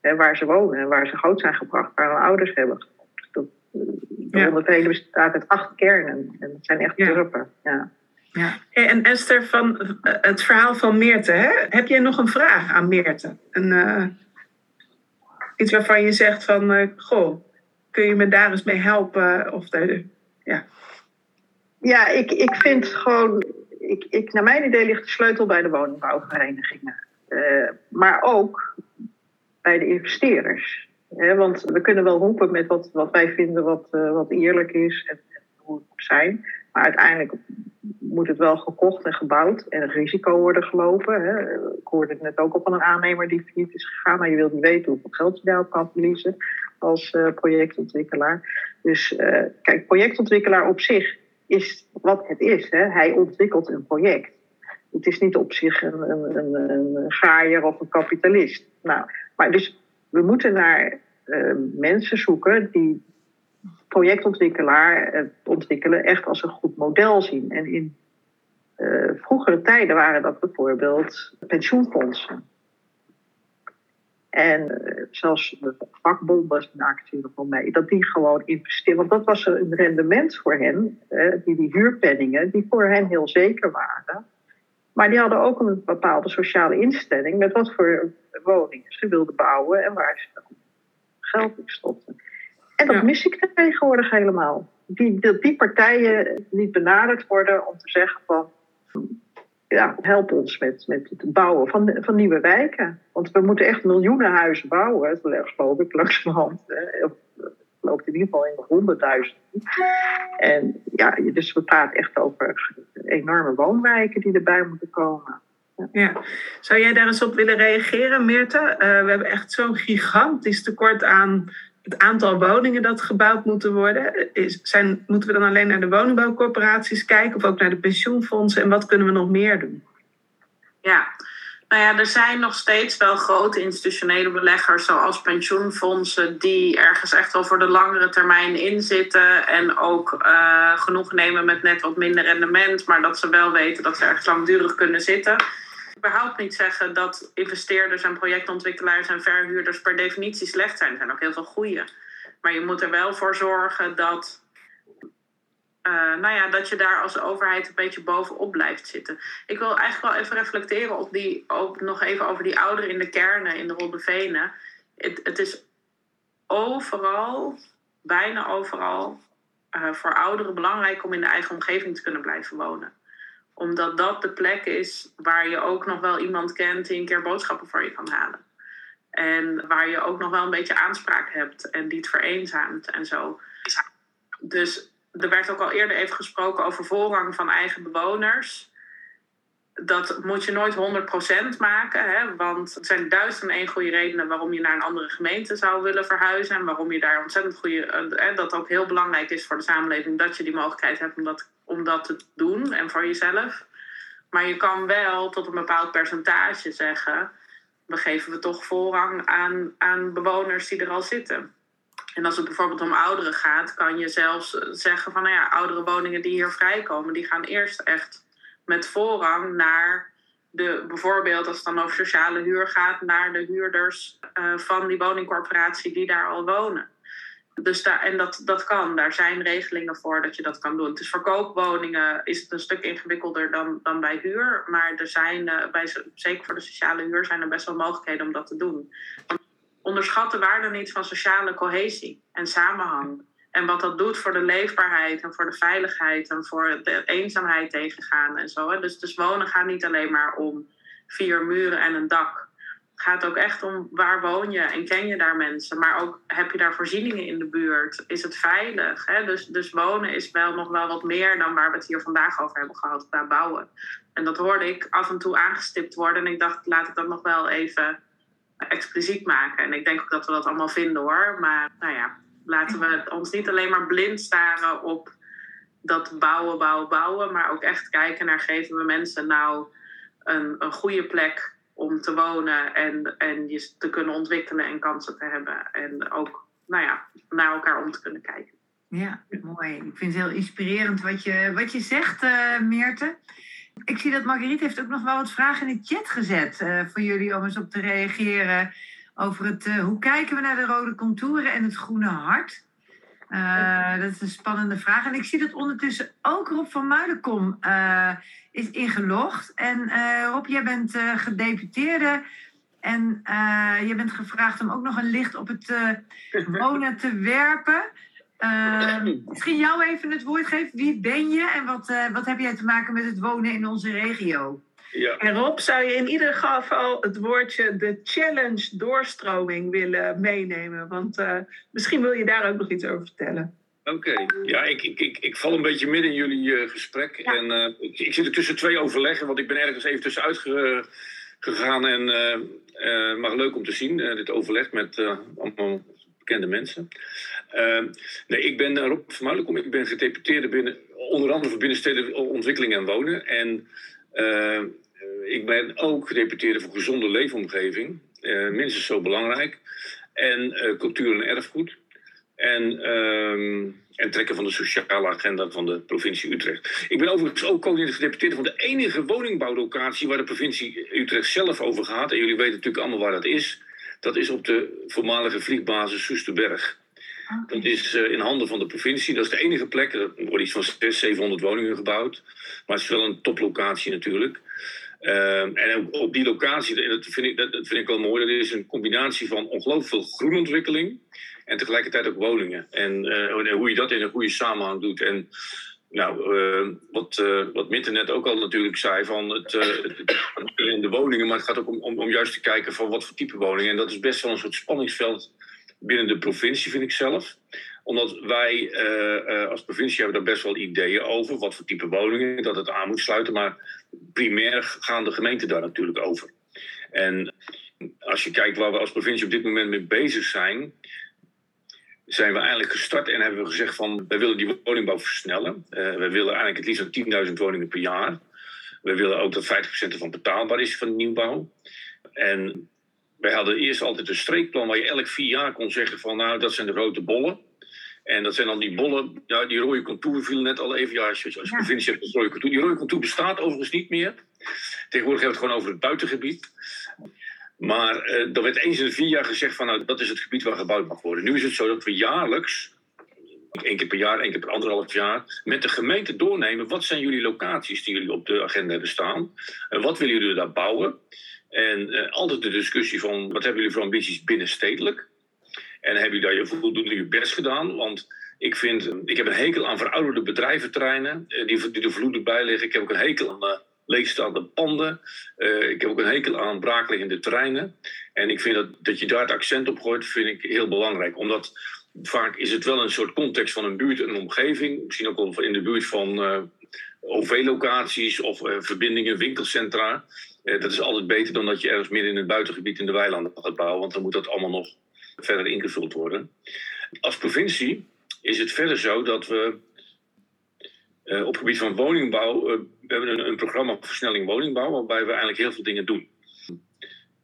Hè, waar ze wonen en waar ze groot zijn gebracht, waar hun ouders hebben de ja. hele bestaat uit acht kernen. En dat zijn echt dorpen. Ja. Ja. En Esther, van eh, het verhaal van Meerte, hè? heb jij nog een vraag aan Meerte? Een, uh, iets waarvan je zegt van, uh, goh, kun je me daar eens mee helpen? Of de, ja. ja, ik, ik vind gewoon, ik, ik, naar mijn idee ligt de sleutel bij de woningbouwverenigingen. Uh, maar ook bij de investeerders want we kunnen wel roepen met wat, wat wij vinden wat, uh, wat eerlijk is en, hoe het moet zijn. Maar uiteindelijk moet het wel gekocht en gebouwd en risico worden gelopen. Ik hoorde het net ook al van een aannemer die failliet is gegaan. Maar je wilt niet weten hoeveel geld je daarop kan verliezen als uh, projectontwikkelaar. Dus uh, kijk, projectontwikkelaar op zich is wat het is. Hij ontwikkelt een project. Het is niet op zich een, een, een, een gaaier of een kapitalist. Nou, maar dus we moeten naar uh, mensen zoeken die projectontwikkelaar uh, ontwikkelen echt als een goed model zien. En in uh, vroegere tijden waren dat bijvoorbeeld pensioenfondsen. En zelfs de vakbonden maakten hier nog wel mee, dat die gewoon investeren. Want dat was een rendement voor hen, die, die huurpenningen, die voor hen heel zeker waren. Maar die hadden ook een bepaalde sociale instelling met wat voor woningen ze wilden bouwen en waar ze geld in stopten. En dat mis ik tegenwoordig helemaal. Die, dat die partijen niet benaderd worden om te zeggen van ja, help ons met, met het bouwen van, van nieuwe wijken. Want we moeten echt miljoenen huizen bouwen, dat geloof ik langzamerhand loopt in ieder geval in de honderdduizenden. En ja, dus we praten echt over enorme woonwijken die erbij moeten komen. Ja. Zou jij daar eens op willen reageren, Meerte? Uh, we hebben echt zo'n gigantisch tekort aan het aantal woningen dat gebouwd moeten worden. Is, zijn, moeten we dan alleen naar de woningbouwcorporaties kijken of ook naar de pensioenfondsen? En wat kunnen we nog meer doen? Ja, Nou ja, er zijn nog steeds wel grote institutionele beleggers, zoals pensioenfondsen, die ergens echt wel voor de langere termijn inzitten en ook uh, genoeg nemen met net wat minder rendement, maar dat ze wel weten dat ze ergens langdurig kunnen zitten. Überhaupt niet zeggen dat investeerders en projectontwikkelaars en verhuurders per definitie slecht zijn. Er zijn ook heel veel goede. Maar je moet er wel voor zorgen dat uh, nou ja, dat je daar als overheid een beetje bovenop blijft zitten. Ik wil eigenlijk wel even reflecteren op die, ook nog even over die ouderen in de kernen, in de Ronde Venen. Het, het is overal, bijna overal, uh, voor ouderen belangrijk om in de eigen omgeving te kunnen blijven wonen. Omdat dat de plek is waar je ook nog wel iemand kent die een keer boodschappen voor je kan halen. En waar je ook nog wel een beetje aanspraak hebt en die het vereenzaamt en zo. Dus er werd ook al eerder even gesproken over voorrang van eigen bewoners. Dat moet je nooit 100% maken, hè? want er zijn duizend en één goede redenen waarom je naar een andere gemeente zou willen verhuizen. En waarom je daar ontzettend goede, eh, dat ook heel belangrijk is voor de samenleving, dat je die mogelijkheid hebt om dat, om dat te doen en voor jezelf. Maar je kan wel tot een bepaald percentage zeggen, we geven we toch voorrang aan, aan bewoners die er al zitten. En als het bijvoorbeeld om ouderen gaat, kan je zelfs zeggen van nou ja, oudere woningen die hier vrijkomen, die gaan eerst echt met voorrang naar de, bijvoorbeeld als het dan over sociale huur gaat, naar de huurders uh, van die woningcorporatie die daar al wonen. Dus daar, en dat, dat kan, daar zijn regelingen voor dat je dat kan doen. Het is voor koopwoningen is het een stuk ingewikkelder dan, dan bij huur. Maar er zijn, uh, bij, zeker voor de sociale huur, zijn er best wel mogelijkheden om dat te doen. Onderschat de waarde niet van sociale cohesie en samenhang. En wat dat doet voor de leefbaarheid en voor de veiligheid en voor de eenzaamheid tegengaan en zo. Dus, dus wonen gaat niet alleen maar om vier muren en een dak. Het gaat ook echt om waar woon je en ken je daar mensen. Maar ook heb je daar voorzieningen in de buurt? Is het veilig? Hè? Dus, dus wonen is wel nog wel wat meer dan waar we het hier vandaag over hebben gehad qua bouwen. En dat hoorde ik af en toe aangestipt worden. En ik dacht, laat ik dat nog wel even expliciet maken. En ik denk ook dat we dat allemaal vinden hoor. Maar nou ja, laten we ons niet alleen maar blind staren op dat bouwen, bouwen, bouwen. Maar ook echt kijken naar geven we mensen nou een, een goede plek om te wonen en, en je te kunnen ontwikkelen en kansen te hebben. En ook nou ja, naar elkaar om te kunnen kijken. Ja, mooi. Ik vind het heel inspirerend wat je, wat je zegt, uh, Meerte. Ik zie dat Marguerite heeft ook nog wel wat vragen in de chat gezet uh, voor jullie om eens op te reageren over het uh, hoe kijken we naar de rode contouren en het groene hart. Uh, dat is een spannende vraag. En ik zie dat ondertussen ook Rob van Muilenkom is ingelogd. En Rob, jij bent gedeputeerde en je bent gevraagd om ook nog een licht op het wonen te werpen. Uh, misschien jou even het woord geven. Wie ben je en wat, uh, wat heb jij te maken met het wonen in onze regio? Ja. En Rob, zou je in ieder geval het woordje de challenge doorstroming willen meenemen? Want uh, misschien wil je daar ook nog iets over vertellen. Oké, okay. ja, ik, ik, ik, ik val een beetje midden in jullie gesprek. Ja. En ik, ik, zit er tussen twee overleggen, want ik ben ergens even tussenuit ge, gegaan. En maar leuk om te zien, dit overleg met allemaal bekende mensen. Uh, nee, ik ben Rob van Muilenkom. Ik ben gedeputeerde binnen, onder andere voor binnenstedelijke ontwikkeling en wonen. En uh, ik ben ook gedeputeerde voor gezonde leefomgeving. Uh, minstens zo belangrijk. En cultuur en erfgoed. En, ehm, en trekken van de sociale agenda van de provincie Utrecht. Ik ben overigens ook coördinator gedeputeerde van de enige woningbouwlocatie waar de provincie Utrecht zelf over gaat. En jullie weten natuurlijk allemaal waar dat is. Dat is op de voormalige vliegbasis Soesterberg. Dat is uh, in handen van de provincie. Dat is de enige plek. Er worden iets van 600, 700 woningen gebouwd. Maar het is wel een toplocatie natuurlijk. Uh, en op die locatie, dat vind, ik, dat, vind ik wel mooi, dat is een combinatie van ongelooflijk veel groenontwikkeling en tegelijkertijd ook woningen. En uh, hoe je dat in een goede samenhang doet. En nou, wat, uh, wat net ook al natuurlijk zei, van het, in de woningen, maar het gaat ook om, om, om, juist te kijken van wat voor type woningen. En dat is best wel een soort spanningsveld binnen de provincie, vind ik zelf. Omdat wij als provincie hebben daar best wel ideeën over, wat voor type woningen, dat het aan moet sluiten. Maar primair gaan de gemeenten daar natuurlijk over. En als je kijkt waar we als provincie op dit moment mee bezig zijn, zijn we eigenlijk gestart en hebben we gezegd van wij willen die woningbouw versnellen. Uh, we willen eigenlijk het liefst 10.000 woningen per jaar. We willen ook dat 50% ervan betaalbaar is van de nieuwbouw. En wij hadden eerst altijd een streekplan waar je elk vier jaar kon zeggen van nou, dat zijn de grote bollen. En dat zijn dan die bollen, ja, die rode contour viel net al even. Ja, als je, als je provincie hebt, rode contour. Die rode contour bestaat overigens niet meer. Tegenwoordig hebben we het gewoon over het buitengebied. Maar uh, er werd eens in de vier jaar gezegd van nou, dat is het gebied waar gebouwd mag worden. Nu is het zo dat we jaarlijks, één keer per jaar, één keer per anderhalf jaar, met de gemeente doornemen wat zijn jullie locaties die jullie op de agenda hebben staan. En wat willen jullie daar bouwen? En uh, altijd de discussie van wat hebben jullie voor ambities binnenstedelijk? En hebben jullie daar je voldoende je best gedaan? Want ik vind, ik heb een hekel aan verouderde bedrijventerreinen uh, die, die er vloedig bij liggen. Ik heb ook een hekel aan uh, leegstaande panden. ik heb ook een hekel aan braakliggende terreinen. En ik vind dat, dat je daar het accent op gooit, vind ik heel belangrijk. Omdat vaak is het wel een soort context van een buurt en een omgeving. Misschien ook wel in de buurt van OV-locaties of verbindingen, winkelcentra. Eh, dat is altijd beter dan dat je ergens midden in het buitengebied in de weilanden gaat bouwen, want dan moet dat allemaal nog verder ingevuld worden. Als provincie is het verder zo dat we uh, op het gebied van woningbouw, uh, we hebben een, programma versnelling woningbouw, waarbij we eigenlijk heel veel dingen doen.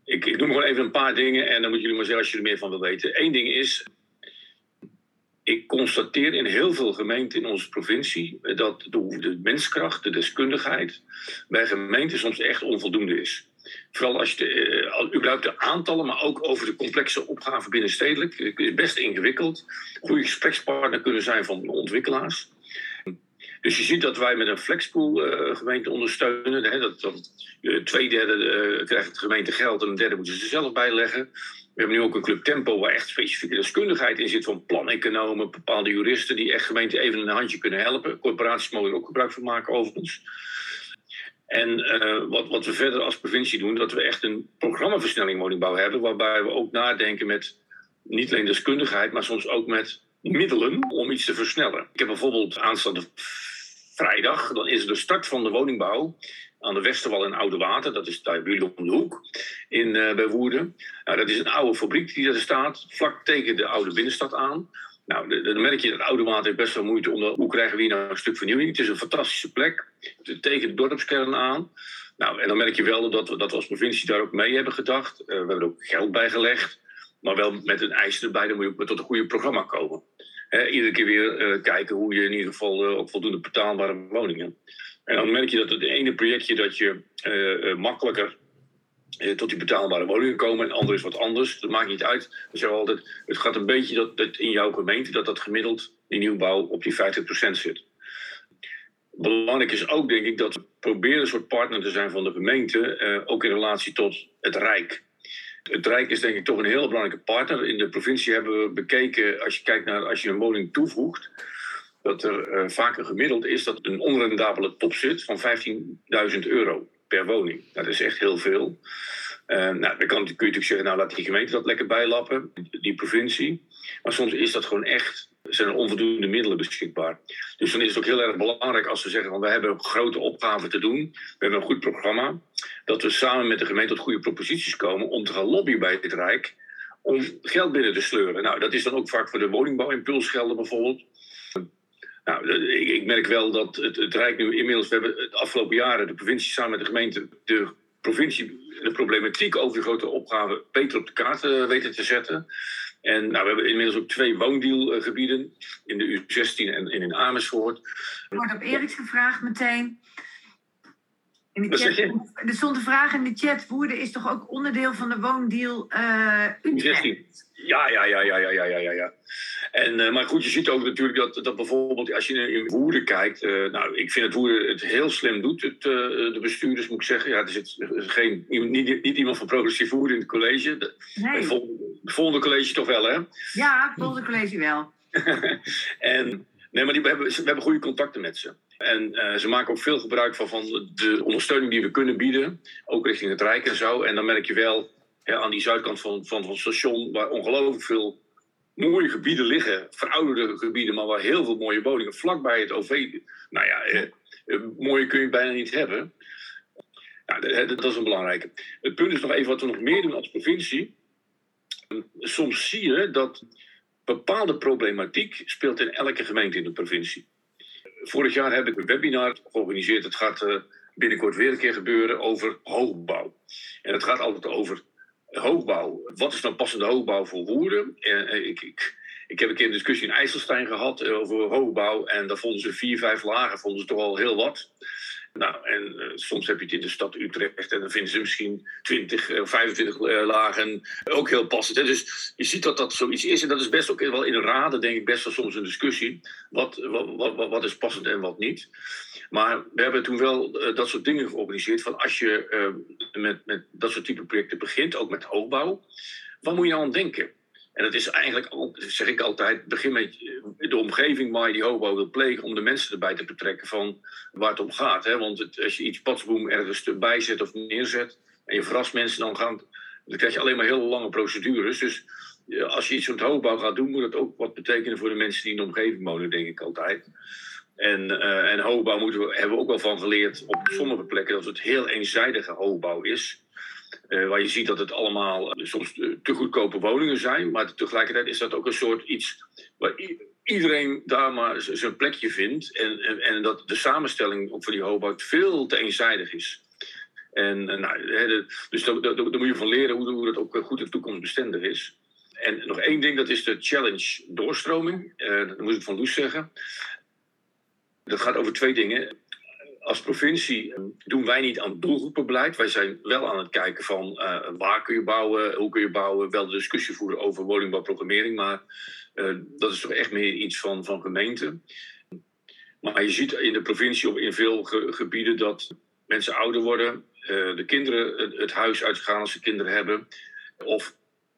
Ik, ik noem gewoon even een paar dingen en dan moeten jullie maar zeggen als je er meer van wil weten. Eén ding is, ik constateer in heel veel gemeenten in onze provincie dat de, de menskracht, de deskundigheid bij gemeenten soms echt onvoldoende is. Vooral als je de, uh, de aantallen, maar ook over de complexe opgaven binnenstedelijk. is best ingewikkeld. Goede gesprekspartner kunnen zijn van ontwikkelaars. Dus je ziet dat wij met een flexpool uh, gemeente ondersteunen. Hè, dat, dat, twee derde krijgt de gemeente geld en een derde moeten ze zelf bijleggen. We hebben nu ook een club Tempo waar echt specifieke deskundigheid in zit van planeconomen, bepaalde juristen die echt gemeenten even een handje kunnen helpen. Corporaties mogen er ook gebruik van maken overigens. En uh, wat, wat we verder als provincie doen, dat we echt een programmaversnelling woningbouw hebben, waarbij we ook nadenken met niet alleen deskundigheid, maar soms ook met middelen om iets te versnellen. Ik heb bijvoorbeeld aanstaande vrijdag, dan is de start van de woningbouw aan de Westerwal in Oude Water. Dat is daar bij om de hoek in, uh, bij Woerden. Nou, dat is een oude fabriek die daar staat, vlak tegen de oude binnenstad aan. Nou, dan merk je dat Oude Water best wel moeite om... hoe krijgen we hier nou een stuk vernieuwing? Het is een fantastische plek, tegen de dorpskern aan. Nou, en dan merk je wel dat we, dat als provincie daar ook mee hebben gedacht. Uh, we hebben er ook geld bij gelegd. Maar wel met een eis erbij, dan moet je ook tot een goede programma komen. Iedere keer weer kijken hoe je in ieder geval op voldoende betaalbare woningen. En dan merk je dat het ene projectje dat je uh, makkelijker tot die betaalbare woningen komen en het andere is wat anders. Dat maakt niet uit. Dus altijd, het gaat een beetje dat, dat in jouw gemeente dat dat gemiddeld die nieuwbouw op die 50% zit. Belangrijk is ook, denk ik, dat we proberen een soort partner te zijn van de gemeente, ook in relatie tot het Rijk. Het Rijk is denk ik toch een heel belangrijke partner. In de provincie hebben we bekeken, als je kijkt naar als je een woning toevoegt, dat er uh, vaak een gemiddeld is dat een onrendabele top zit van 15.000 euro per woning. Dat is echt heel veel. Uh, nou, dan kun je natuurlijk zeggen, nou laat die gemeente dat lekker bijlappen, die provincie. Maar soms is dat gewoon echt, zijn er onvoldoende middelen beschikbaar. Dus dan is het ook heel erg belangrijk als we zeggen, van, we hebben grote opgaven te doen, we hebben een goed programma, dat we samen met de gemeente tot goede proposities komen om te gaan lobbyen bij het Rijk om geld binnen te sleuren. Nou, dat is dan ook vaak voor de woningbouwimpulsgelden bijvoorbeeld. Nou, ik, ik, merk wel dat het, het Rijk nu inmiddels, we hebben de afgelopen jaren de provincie samen met de gemeente de provincie de problematiek over die grote opgave beter op de kaart uh, weten te zetten. En nou, we hebben inmiddels ook twee woondeelgebieden in de U16 en, in Amersfoort. Er wordt op Eriks gevraagd meteen. In de chat, er stond een vraag in de chat: Woerden is toch ook onderdeel van de woondeal uh, Utrecht? Ja, ja, ja, ja, ja, ja, ja, ja. En, uh, maar goed, je ziet ook natuurlijk dat, dat bijvoorbeeld als je in Woerden kijkt. Uh, nou, ik vind dat Woerden het heel slim doet, het, uh, de bestuurders moet ik zeggen. Ja, er zit geen, niet, niet iemand van progressief Woerden in het college. De, nee. het volgende, volgende college toch wel, hè? Ja, het volgende college wel. en, nee, maar die, we, hebben, we hebben goede contacten met ze. En uh, ze maken ook veel gebruik van, van de ondersteuning die we kunnen bieden, ook richting het Rijk en zo. En dan merk je wel aan die zuidkant van, van, van het station, waar ongelooflijk veel mooie gebieden liggen, verouderde gebieden, maar waar heel veel mooie woningen vlakbij het OV. Nou ja, eh, eh, mooie kun je bijna niet hebben. Dat is een belangrijke. Het punt is nog even wat we nog meer doen als provincie. Soms zie je dat bepaalde problematiek speelt in elke gemeente in de provincie. Vorig jaar heb ik een webinar georganiseerd. Het gaat uh, binnenkort weer een keer gebeuren over hoogbouw. En het gaat altijd over hoogbouw. Wat is dan passende hoogbouw voor Woerden? ik, ik, ik heb een keer een discussie in IJsselstein gehad over hoogbouw. En daar vonden ze vier, vijf lagen, vonden ze toch al heel wat. Nou, en uh, soms heb je het in de stad Utrecht en dan vinden ze misschien 20, uh, 25 uh, lagen ook heel passend. Hè? Dus je ziet dat dat zoiets is en dat is best ook wel in raden, denk ik, best wel soms een discussie. Wat, wat, wat, wat is passend en wat niet. Maar we hebben toen wel uh, dat soort dingen georganiseerd. Van als je uh, met, met dat soort type projecten begint, ook met hoogbouw, wat moet je aan denken? En dat is eigenlijk, zeg ik altijd, begin met de omgeving waar je die hobo wil plegen, om de mensen erbij te betrekken van waar het om gaat. Hè? Want het, als je iets patsboom ergens erbij zet of neerzet en je verrast mensen, dan, gaan, dan krijg je alleen maar heel lange procedures. Dus als je iets met hoogbouw gaat doen, moet dat ook wat betekenen voor de mensen die in de omgeving wonen, denk ik altijd. En, uh, en hoogbouw moeten we, hebben we ook wel van geleerd op sommige plekken dat het heel eenzijdige hoogbouw is. Uh, waar je ziet dat het allemaal uh, soms te goedkope woningen zijn. Maar tegelijkertijd is dat ook een soort iets waar iedereen daar maar zijn plekje vindt. En, en, dat de samenstelling voor die hoogbouw veel te eenzijdig is. En, nou, dus daar, moet je van leren hoe, hoe dat ook goed en toekomstbestendig is. En nog één ding, dat is de challenge doorstroming. Dat moet ik van Loes zeggen. Dat gaat over twee dingen als provincie ehm, doen wij niet aan doelgroepenbeleid. Wij zijn wel aan het kijken van uh, waar kun je bouwen, hoe kun je bouwen. Wel de discussie voeren over woningbouwprogrammering, maar uh, dat is toch echt meer iets van, van gemeenten. Maar je ziet in de provincie op in veel ge gebieden dat mensen ouder worden, de kinderen het, het huis uitgaan als ze kinderen hebben. Of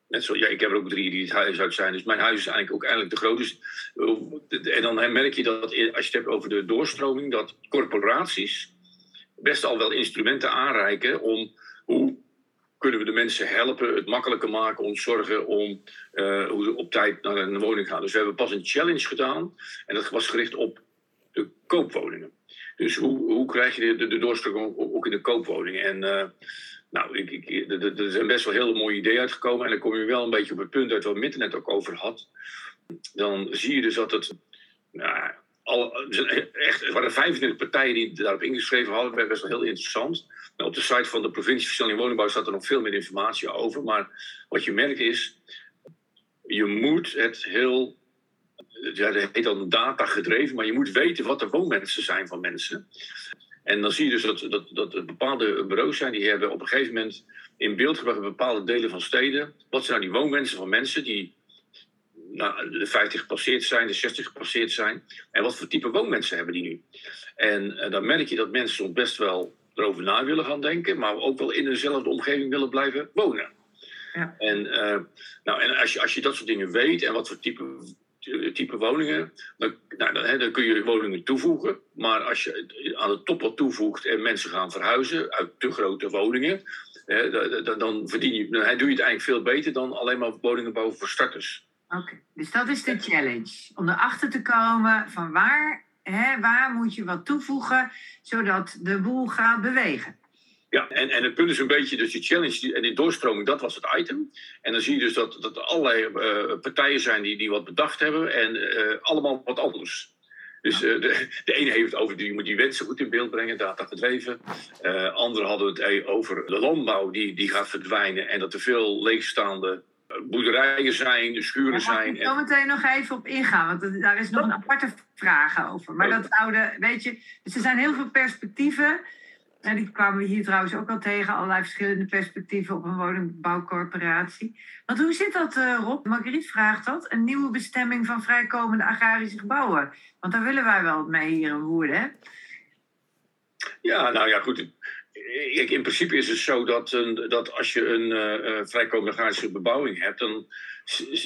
Zo, ja, ik heb er ook drie die het huis uit zijn. Dus mijn huis is eigenlijk ook eigenlijk te groot. Dus, eh, en dan merk je dat als je het hebt over de doorstroming, dat corporaties best al wel instrumenten aanreiken om hoe kunnen we de mensen helpen, het makkelijker maken, ons zorgen om uh, hoe ze op tijd naar een woning gaan. Dus we hebben pas een challenge gedaan en dat was gericht op de koopwoningen. Dus hoe, hoe krijg je de, de, de doorstroming ook in de koopwoningen? En uh, nou, ik, ik, er zijn best wel hele mooie ideeën uitgekomen. En dan kom je wel een beetje op het punt uit waar Mitte net ook over had. Dan zie je dus dat het. Nou, al, echt, er waren 25 partijen die daarop ingeschreven hadden. Dat best wel heel interessant. Maar op de site van de provincie Versnelling Woningbouw staat er nog veel meer informatie over. Maar wat je merkt is. Je moet het heel. Ja, dat heet dan data gedreven, maar je moet weten wat de woonmensen zijn van mensen. En dan zie je dus dat, dat, dat er bepaalde bureaus zijn die hebben op een gegeven moment in beeld gebracht bepaalde delen van steden. Wat zijn nou die woonwensen van mensen die nou, de 50 gepasseerd zijn, de 60 gepasseerd zijn. En wat voor type woonmensen hebben die nu? En uh, dan merk je dat mensen soms best wel erover na willen gaan denken, maar ook wel in dezelfde omgeving willen blijven wonen. Ja. En, uh, nou, en als, je, als je dat soort dingen weet en wat voor type type woningen, dan, nou, dan, dan, kun je woningen toevoegen. Maar als je aan de top wat toevoegt en mensen gaan verhuizen uit te grote woningen, hè, dan, dan, verdien je, dan doe je het eigenlijk veel beter dan alleen maar woningen bouwen voor starters. Oké, dus dat is de challenge. Om erachter te komen van waar, hè, waar moet je wat toevoegen, zodat de boel gaat bewegen. Ja, en, en het punt is een beetje, dus die challenge en die doorstroming, dat was het item. En dan zie je dus dat, dat er allerlei uh, partijen zijn die, die wat bedacht hebben en uh, allemaal wat anders. Dus uh, de, de ene heeft het over, die moet die wensen goed in beeld brengen, data gedreven. anderen hadden het over de landbouw die, die gaat verdwijnen en dat er veel leegstaande boerderijen zijn, de schuren zijn. Daar ga ik zo meteen nog even op ingaan, want daar is nog een aparte vraag over. Maar dat oude, weet je, dus er zijn heel veel perspectieven. En die kwamen we hier trouwens ook al tegen, allerlei verschillende perspectieven op een woningbouwcorporatie. Want hoe zit dat, uh, Rob? Marguerite vraagt dat. Een nieuwe bestemming van vrijkomende agrarische gebouwen. Want daar willen wij wel mee hier in Woerden, hè? Ja, nou ja, goed. In principe is het zo dat, dat als je een uh, vrijkomende agrarische bebouwing hebt, dan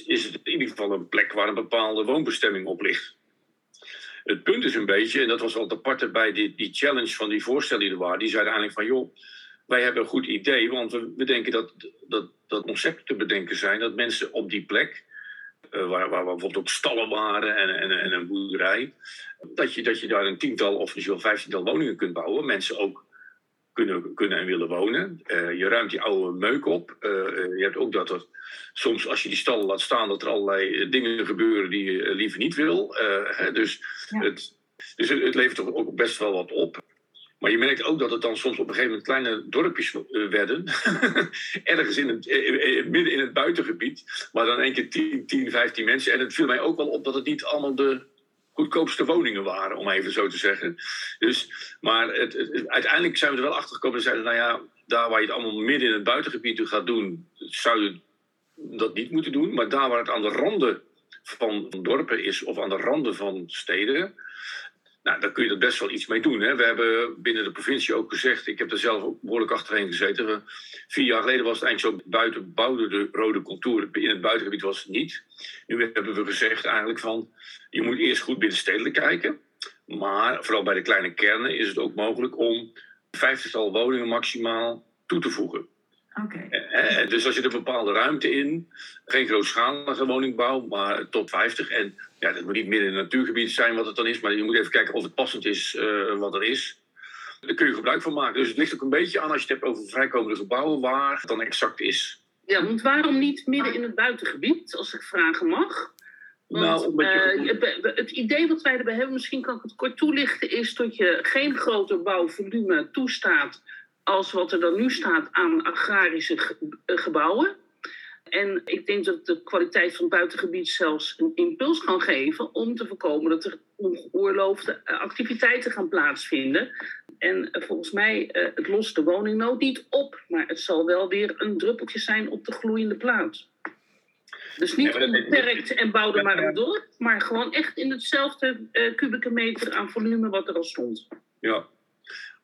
is het in ieder geval een plek waar een bepaalde woonbestemming op ligt. Het punt is een beetje, en dat was wel het aparte bij die, die challenge van die voorstellen die er waren, die zeiden eigenlijk van joh, wij hebben een goed idee, want we, denken dat, dat, dat te bedenken zijn, dat mensen op die plek, uh, waar, waar bijvoorbeeld ook stallen waren en, en, en een boerderij, dat je, dat je daar een tiental of misschien wel vijftiental woningen kunt bouwen. Mensen ook kunnen, kunnen en willen wonen. Uh, je ruimt die oude meuk op. Uh, je hebt ook dat er soms, als je die stallen laat staan, dat er allerlei dingen gebeuren die je liever niet wil. Hè, dus, ja. het, dus het, het, levert toch ook best wel wat op. Maar je merkt ook dat het dan soms op een gegeven moment kleine dorpjes eh, werden. Ergens in het, eh, eh, midden in het buitengebied. Maar dan één keer 10, 10, 15 mensen. En het viel mij ook wel op dat het niet allemaal de goedkoopste woningen waren, om even zo te zeggen. Dus, maar het, uiteindelijk zijn we er wel achter gekomen en zeiden, nou ja, daar waar je het allemaal midden in het buitengebied gaat doen, zou je dat niet moeten doen. Maar daar waar het aan de randen van dorpen is of aan de randen van steden, nou, daar kun je er best wel iets mee doen. Hè. We hebben binnen de provincie ook gezegd, ik heb er zelf ook behoorlijk achterheen gezeten. Vier jaar geleden was het eigenlijk zo, buiten bouwden de rode contouren, in het buitengebied was het niet. Nu hebben we gezegd eigenlijk van, je moet eerst goed binnenstedelijk kijken. Maar vooral bij de kleine kernen is het ook mogelijk om vijftigtal woningen maximaal toe te voegen. Oké. Eh, eh, dus als je er een bepaalde ruimte in, geen grootschalige woningbouw, maar tot 50. En ja, dat moet niet midden in een natuurgebied zijn wat het dan is, maar je moet even kijken of het passend is uh, wat er is. Daar kun je gebruik van maken. Dus het ligt ook een beetje aan als je het hebt over vrijkomende gebouwen, waar het dan exact is. Ja, want waarom niet midden in het buitengebied, als ik vragen mag? Want, nou, je... uh, het idee wat wij erbij hebben, misschien kan ik het kort toelichten, is dat je geen groter bouwvolume toestaat als wat er dan nu staat aan agrarische gebouwen. En ik denk dat de kwaliteit van het buitengebied zelfs een impuls kan geven om te voorkomen dat er ongeoorloofde eh, activiteiten gaan plaatsvinden. En eh, volgens mij, het lost de woningnood niet op, maar het zal wel weer een druppeltje zijn op de gloeiende plaat. Dus niet onbeperkt en bouw er maar door, maar gewoon echt in hetzelfde uh, kubieke meter aan volume wat er al stond. Ja,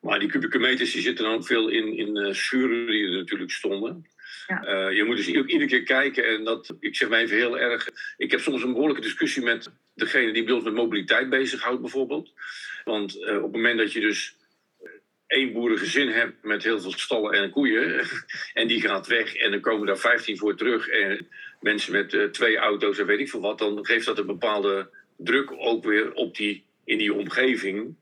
maar die kubieke meters die zitten dan ook veel in, in uh, schuren die er natuurlijk stonden. Ja. Uh, je moet dus ook iedere keer kijken. En dat, ik zeg maar even heel erg. Ik heb soms een behoorlijke discussie met degene die beeld met mobiliteit bezighoudt, bijvoorbeeld. Want uh, op het moment dat je dus één boerengezin hebt met heel veel stallen en koeien. en die gaat weg en dan komen daar 15 voor terug. En mensen met uh, twee auto's en weet ik veel wat. Dan geeft dat een bepaalde druk ook weer op die, in die omgeving.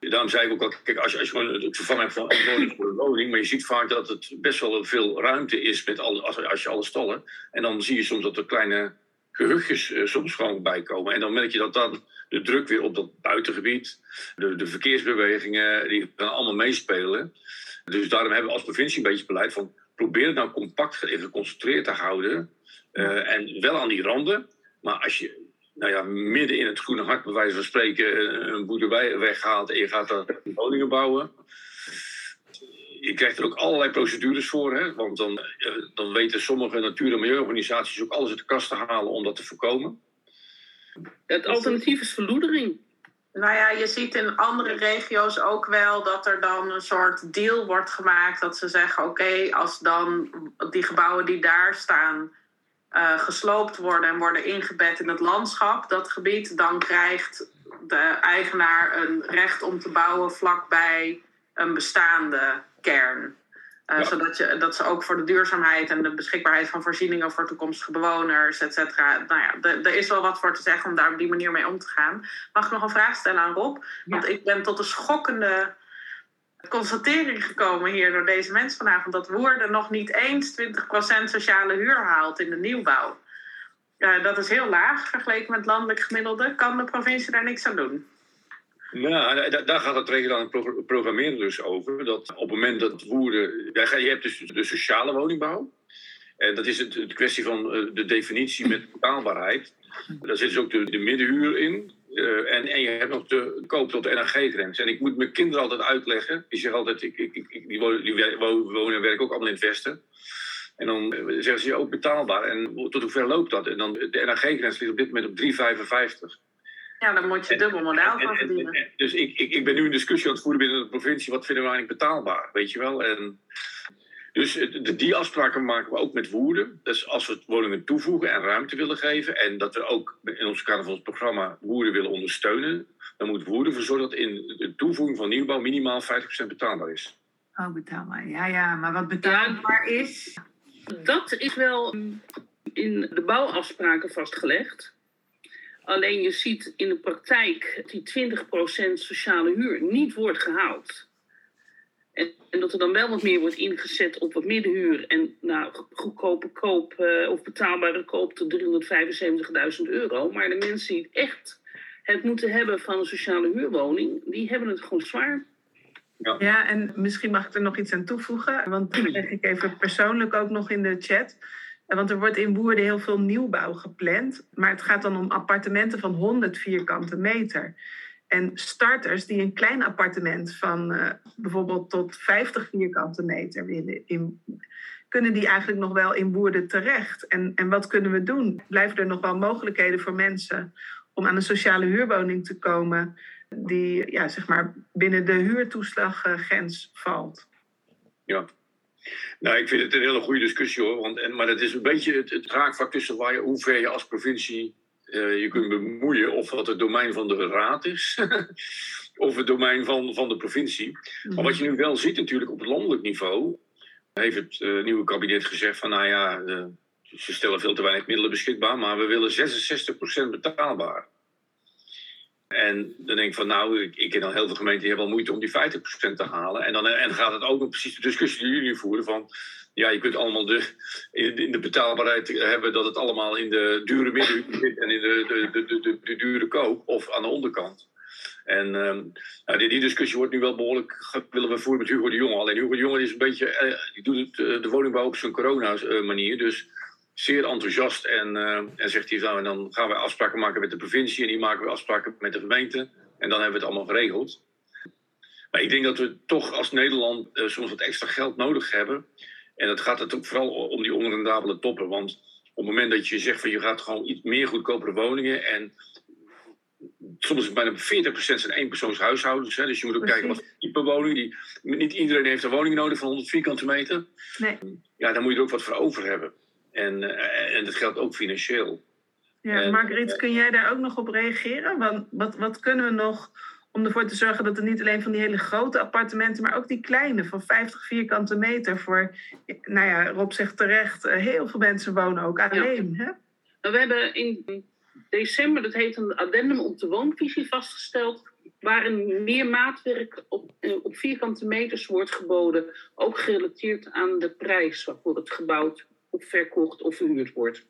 Daarom zei ik ook al, kijk, als je, als je gewoon het vervangen van een woning voor een woning, maar je ziet vaak dat het best wel veel ruimte is met als, als je alle stallen. En dan zie je soms dat er kleine gehuchtjes uh, soms gewoon bij komen. En dan merk je dat dan de druk weer op dat buitengebied, de, de verkeersbewegingen, die gaan allemaal meespelen. Dus daarom hebben we als provincie een beetje beleid van probeer het nou compact en geconcentreerd te houden. Uh, en wel aan die randen. Maar als je nou ja, midden in het groene hart, bij wijze van spreken, een boerderij weghaalt en je gaat daar woningen bouwen. Je krijgt er ook allerlei procedures voor, hè? want dan, dan weten sommige natuur- en milieuorganisaties ook alles uit de kast te halen om dat te voorkomen. Het alternatief is verloedering. Nou ja, je ziet in andere regio's ook wel dat er dan een soort deal wordt gemaakt. Dat ze zeggen: oké, als dan die gebouwen die daar staan uh, gesloopt worden en worden ingebed in het landschap, dat gebied, dan krijgt de eigenaar een recht om te bouwen vlakbij een bestaande kern. Uh, ja. Zodat je, dat ze ook voor de duurzaamheid en de beschikbaarheid van voorzieningen voor toekomstige bewoners, et cetera. Nou ja, er is wel wat voor te zeggen om daar op die manier mee om te gaan. Mag ik nog een vraag stellen aan Rob? Want ja. ik ben tot een schokkende constatering gekomen hier door deze mensen vanavond dat Woerden nog niet eens 20% sociale huur haalt in de nieuwbouw. Uh, dat is heel laag vergeleken met het landelijk gemiddelde. Kan de provincie daar niks aan doen? Nou, daar gaat het regionaal programmeren dus over. Dat op het moment dat Woerden... Je hebt dus de sociale woningbouw. En dat is de kwestie van de definitie met betaalbaarheid. Daar zit dus ook de middenhuur in. Uh, en, en je hebt nog de koop tot de NAG-grens. En ik moet mijn kinderen altijd uitleggen. Die zeggen altijd, ik, ik, ik, die, wonen, die wonen en werken ook allemaal in het Westen. En dan zeggen ze, ook betaalbaar. En tot hoe ver loopt dat? En dan, de NAG-grens ligt op dit moment op 3,55. Ja, dan moet je dubbel model van verdienen. dus ik, ik, ik ben nu een discussie aan het voeren binnen de provincie. Wat vinden we eigenlijk betaalbaar? Weet je wel? En dus de, die afspraken maken we ook met Woerden. Dus als we woningen toevoegen en ruimte willen geven... en dat we ook in ons carnavalsprogramma Woerden willen ondersteunen... dan moet Woerden ervoor zorgen dat in de toevoeging van nieuwbouw minimaal 50% betaalbaar is. Oh, betaalbaar. Ja, ja. Maar wat betaalbaar is... Dat is wel in de bouwafspraken vastgelegd. Alleen je ziet in de praktijk die 20% sociale huur niet wordt gehaald. En, en, dat er dan wel wat meer wordt ingezet op wat middenhuur en nou, goedkope koop uh, of betaalbare koop tot 375.000 euro. Maar de mensen die echt het moeten hebben van een sociale huurwoning, die hebben het gewoon zwaar. Ja. ja, en misschien mag ik er nog iets aan toevoegen, want dat leg ik even persoonlijk ook nog in de chat. Want er wordt in Woerden heel veel nieuwbouw gepland, maar het gaat dan om appartementen van 100 vierkante meter. En starters die een klein appartement van uh, bijvoorbeeld tot 50 vierkante meter willen, in, kunnen die eigenlijk nog wel in Woerden terecht? En, en wat kunnen we doen? Blijven er nog wel mogelijkheden voor mensen om aan een sociale huurwoning te komen die ja, zeg maar binnen de huurtoeslaggrens valt? Ja. Nou, ik vind het een hele goede discussie hoor. Want, en, maar het is een beetje het, het raakvlak tussen waar je, hoe ver je als provincie uh, je kunt bemoeien. Of wat het domein van de raad is. of het domein van, van de provincie. Maar wat je nu wel ziet natuurlijk op het landelijk niveau. Heeft het uh, nieuwe kabinet gezegd van nou ja, uh, ze stellen veel te weinig middelen beschikbaar. Maar we willen 66% betaalbaar. En dan denk ik van, nou, ik, ik ken al heel veel gemeenten die hebben al moeite om die 50% te halen. En dan en gaat het ook om precies de discussie die jullie voeren van, ja, je kunt allemaal de, in, de betaalbaarheid hebben dat het allemaal in de dure midden zit en in de, de, de, de, dure koop of aan de onderkant. En um, nou, die, discussie wordt nu wel behoorlijk willen we voeren met Hugo de Jonge. Alleen Hugo de Jonge is een beetje, eh, die doet het, uh, de woningbouw op zijn corona-manier. Dus zeer enthousiast en, uh, en zegt hij, nou, en dan gaan we afspraken maken met de provincie en die maken we afspraken met de gemeente. En dan hebben we het allemaal geregeld. Maar ik denk dat we toch als Nederland soms wat extra geld nodig hebben. En dat gaat het ook vooral om die onrendabele toppen. Want op het moment dat je zegt van je gaat gewoon iets meer goedkopere woningen en soms is het bijna 40% zijn eenpersoonshuishoudens. Hè, dus je moet ook kijken wat type woning. Die, niet iedereen heeft een woning nodig van 100 vierkante meter. Nee. Ja, daar moet je er ook wat voor over hebben. En, uh, en dat geldt ook financieel. Ja, en, Margriet, kun jij daar ook nog op reageren? Want wat, wat kunnen we nog om ervoor te zorgen dat er niet alleen van die hele grote appartementen, maar ook die kleine van 50 vierkante meter voor, nou ja, Rob zegt terecht, eh, heel veel mensen wonen ook alleen. Ja. Hè? Nou, we hebben in december, dat heet een addendum op de woonvisie vastgesteld, waarin meer maatwerk op, eh, op vierkante meters wordt geboden, ook gerelateerd aan de prijs waarvoor het gebouwd of verkocht of verhuurd wordt.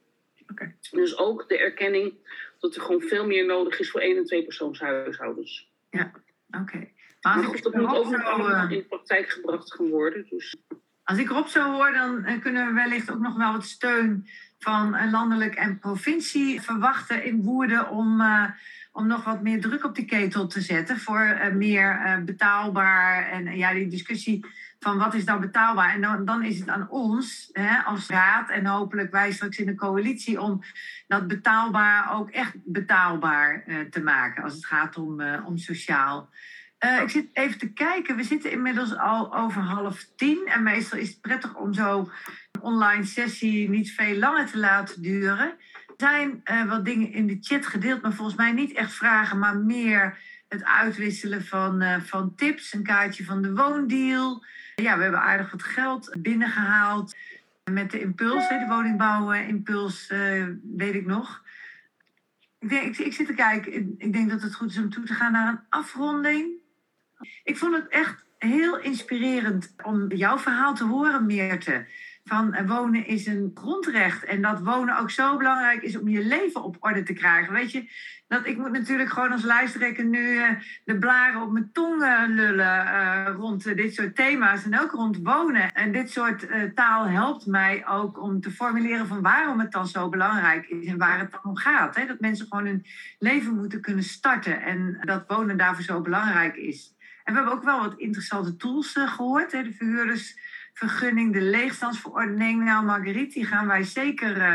Okay. Dus ook de erkenning dat er gewoon veel meer nodig is voor één en twee persoonshuishoudens. Ja, oké. Okay. Maar, goed, dat moet ook nog allemaal in praktijk gebracht gaan worden. Dus. Als ik Rob zo hoor, dan eh, kunnen we wellicht ook nog wel wat steun van eh, landelijk en provincie verwachten in Woerden om, uh, om nog wat meer druk op de ketel te zetten voor uh, meer betaalbaar. En ja, die discussie van wat is nou betaalbaar. En dan, dan is het aan ons hè, als raad en hopelijk wij straks in de coalitie om dat betaalbaar ook echt betaalbaar uh, te maken als het gaat om, uh, om sociaal. Uh, ik zit even te kijken, we zitten inmiddels al over half tien en meestal is het prettig om zo een online sessie niet veel langer te laten duren. Er zijn wat dingen in de chat gedeeld, maar volgens mij niet echt vragen, maar meer het uitwisselen van, van tips, een kaartje van de woondeal. Ja, we hebben aardig wat geld binnengehaald met de impuls, de woningbouwimpuls, uh, weet ik nog. Ik, ik, ik, zit te kijken, ik denk dat het goed is om toe te gaan naar een afronding. Ik vond het echt heel inspirerend om jouw verhaal te horen, Meerte van eh, wonen is een grondrecht. En dat wonen ook zo belangrijk is om je leven op orde te krijgen. Weet je, dat ik moet natuurlijk gewoon als lijsttrekker nu uh, de blaren op mijn tong uh, lullen rond dit soort thema's. En ook rond wonen. En dit soort taal helpt mij ook om te formuleren van waarom het dan zo belangrijk is. En waar het dan om gaat. Hè? Dat mensen gewoon hun leven moeten kunnen starten. En dat wonen daarvoor zo belangrijk is. En we hebben ook wel wat interessante tools gehoord. Hè? De verhuurders vergunning, de leegstandsverordening. Nou, Marguerite, die gaan wij zeker uh,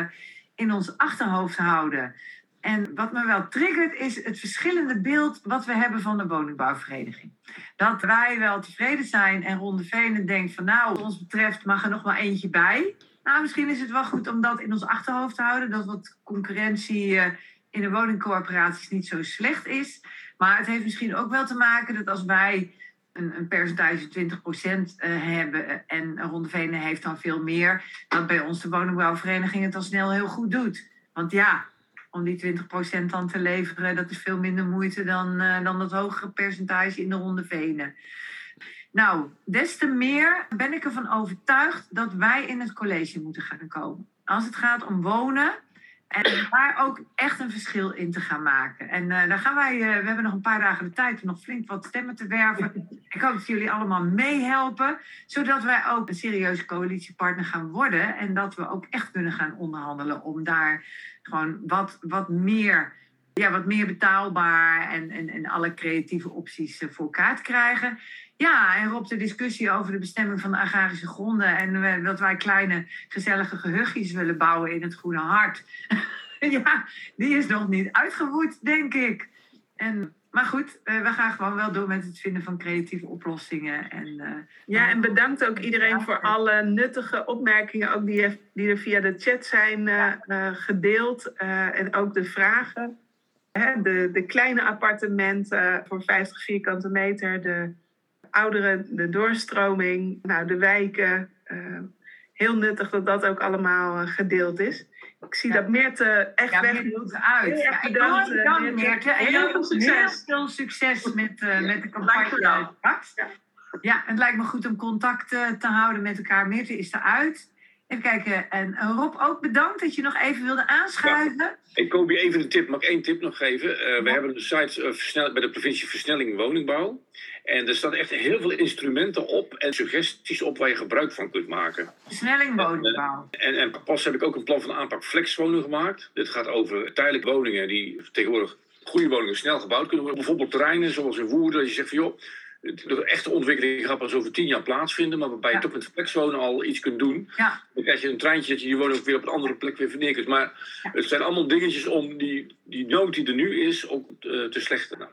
in ons achterhoofd houden. En wat me wel triggert, is het verschillende beeld wat we hebben van de woningbouwvereniging. Dat wij wel tevreden zijn en Ronde Venen denkt van nou, wat ons betreft mag er nog maar eentje bij. Nou, misschien is het wel goed om dat in ons achterhoofd te houden. Dat wat concurrentie uh, in de woningcorporaties niet zo slecht is. Maar het heeft misschien ook wel te maken dat als wij een, een percentage 20% uh, hebben en Ronde Venen heeft dan veel meer, dat bij ons de woningbouwvereniging het al snel heel goed doet. Want ja, om die 20% dan te leveren, dat is veel minder moeite dan, uh, dan dat hogere percentage in de Ronde Venen. Nou, des te meer ben ik ervan overtuigd dat wij in het college moeten gaan komen. Als het gaat om wonen, En daar ook echt een verschil in te gaan maken. En uh, daar gaan wij, uh, we hebben nog een paar dagen de tijd om nog flink wat stemmen te werven. Ik hoop dat jullie allemaal meehelpen, zodat wij ook een serieuze coalitiepartner gaan worden. En dat we ook echt kunnen gaan onderhandelen om daar gewoon wat, wat meer ja, wat meer betaalbaar en, en, en alle creatieve opties eh, voor elkaar te krijgen. Ja, en Rob, de discussie over de bestemming van de agrarische gronden en dat wij kleine gezellige gehuchtjes willen bouwen in het Groene Hart. ja, die is nog niet uitgevoerd, denk ik. En, maar goed, eh, we gaan gewoon wel door met het vinden van creatieve oplossingen. En, uh, ja, en bedankt ook iedereen voor alle nuttige opmerkingen, ook die, die er via de chat zijn uh, gedeeld. en ook de vragen. Hè, de, de kleine appartementen voor 50 vierkante meter, de ouderen, de doorstroming, nou, de wijken. Uh, heel nuttig dat dat ook allemaal uh, gedeeld is. Ik zie ja. dat Meerte echt ja, weg moet uit. Ja, bedankt, uh, bedankt Meerte. Heel veel succes. Heel veel succes met, uh, met de campagne. Ja. ja, het lijkt me goed om contact te houden met elkaar. Meerte is eruit. Even kijken. En Rob, ook bedankt dat je nog even wilde aanschuiven. Ja. Ik kom je even een tip. Mag ik één tip nog geven? Uh, we hebben een site uh, bij de provincie Versnelling Woningbouw. En er staan echt heel veel instrumenten op en suggesties op waar je gebruik van kunt maken. Versnelling woningbouw. En, en, en pas heb ik ook een plan van aanpak flexwonen gemaakt. Dit gaat over tijdelijke woningen die tegenwoordig goede woningen snel gebouwd kunnen worden. Bijvoorbeeld terreinen zoals in Woerden. Dat je zegt van joh, de echte ontwikkeling gaat pas over tien jaar plaatsvinden, maar waarbij je toch met flexwonen al iets kunt doen. Ja. Dan krijg je een treintje dat je je woning ook weer op een andere plek weer verneer kunt. Maar ja. het zijn allemaal dingetjes om die, die nood die er nu is ook uh, te slechten.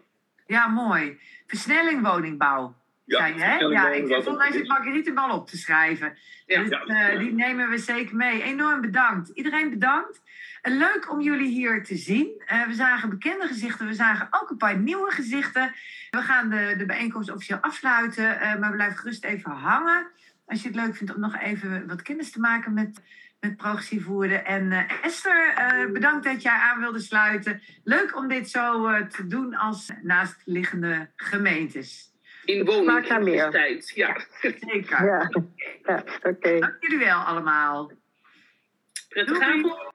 Ja, mooi. Versnelling woningbouw. Ja, je, hè? ja ik vond mij zit Marguerite bal op te schrijven. Dus, uh, die nemen we zeker mee. Enorm bedankt. Iedereen bedankt. En leuk om jullie hier te zien. Uh, we zagen bekende gezichten, we zagen ook een paar nieuwe gezichten. We gaan de, de bijeenkomst officieel afsluiten, uh, maar blijf gerust even hangen. Als je het leuk vindt om nog even wat kennis te maken met, met progressief voeren. En uh, Esther, bedankt dat jij aan wilde sluiten. Leuk om dit zo te doen als naastliggende gemeentes. In woningstijd, ja. Zeker. Ja, ja oké. Okay. Dank jullie wel allemaal. Prettige avond.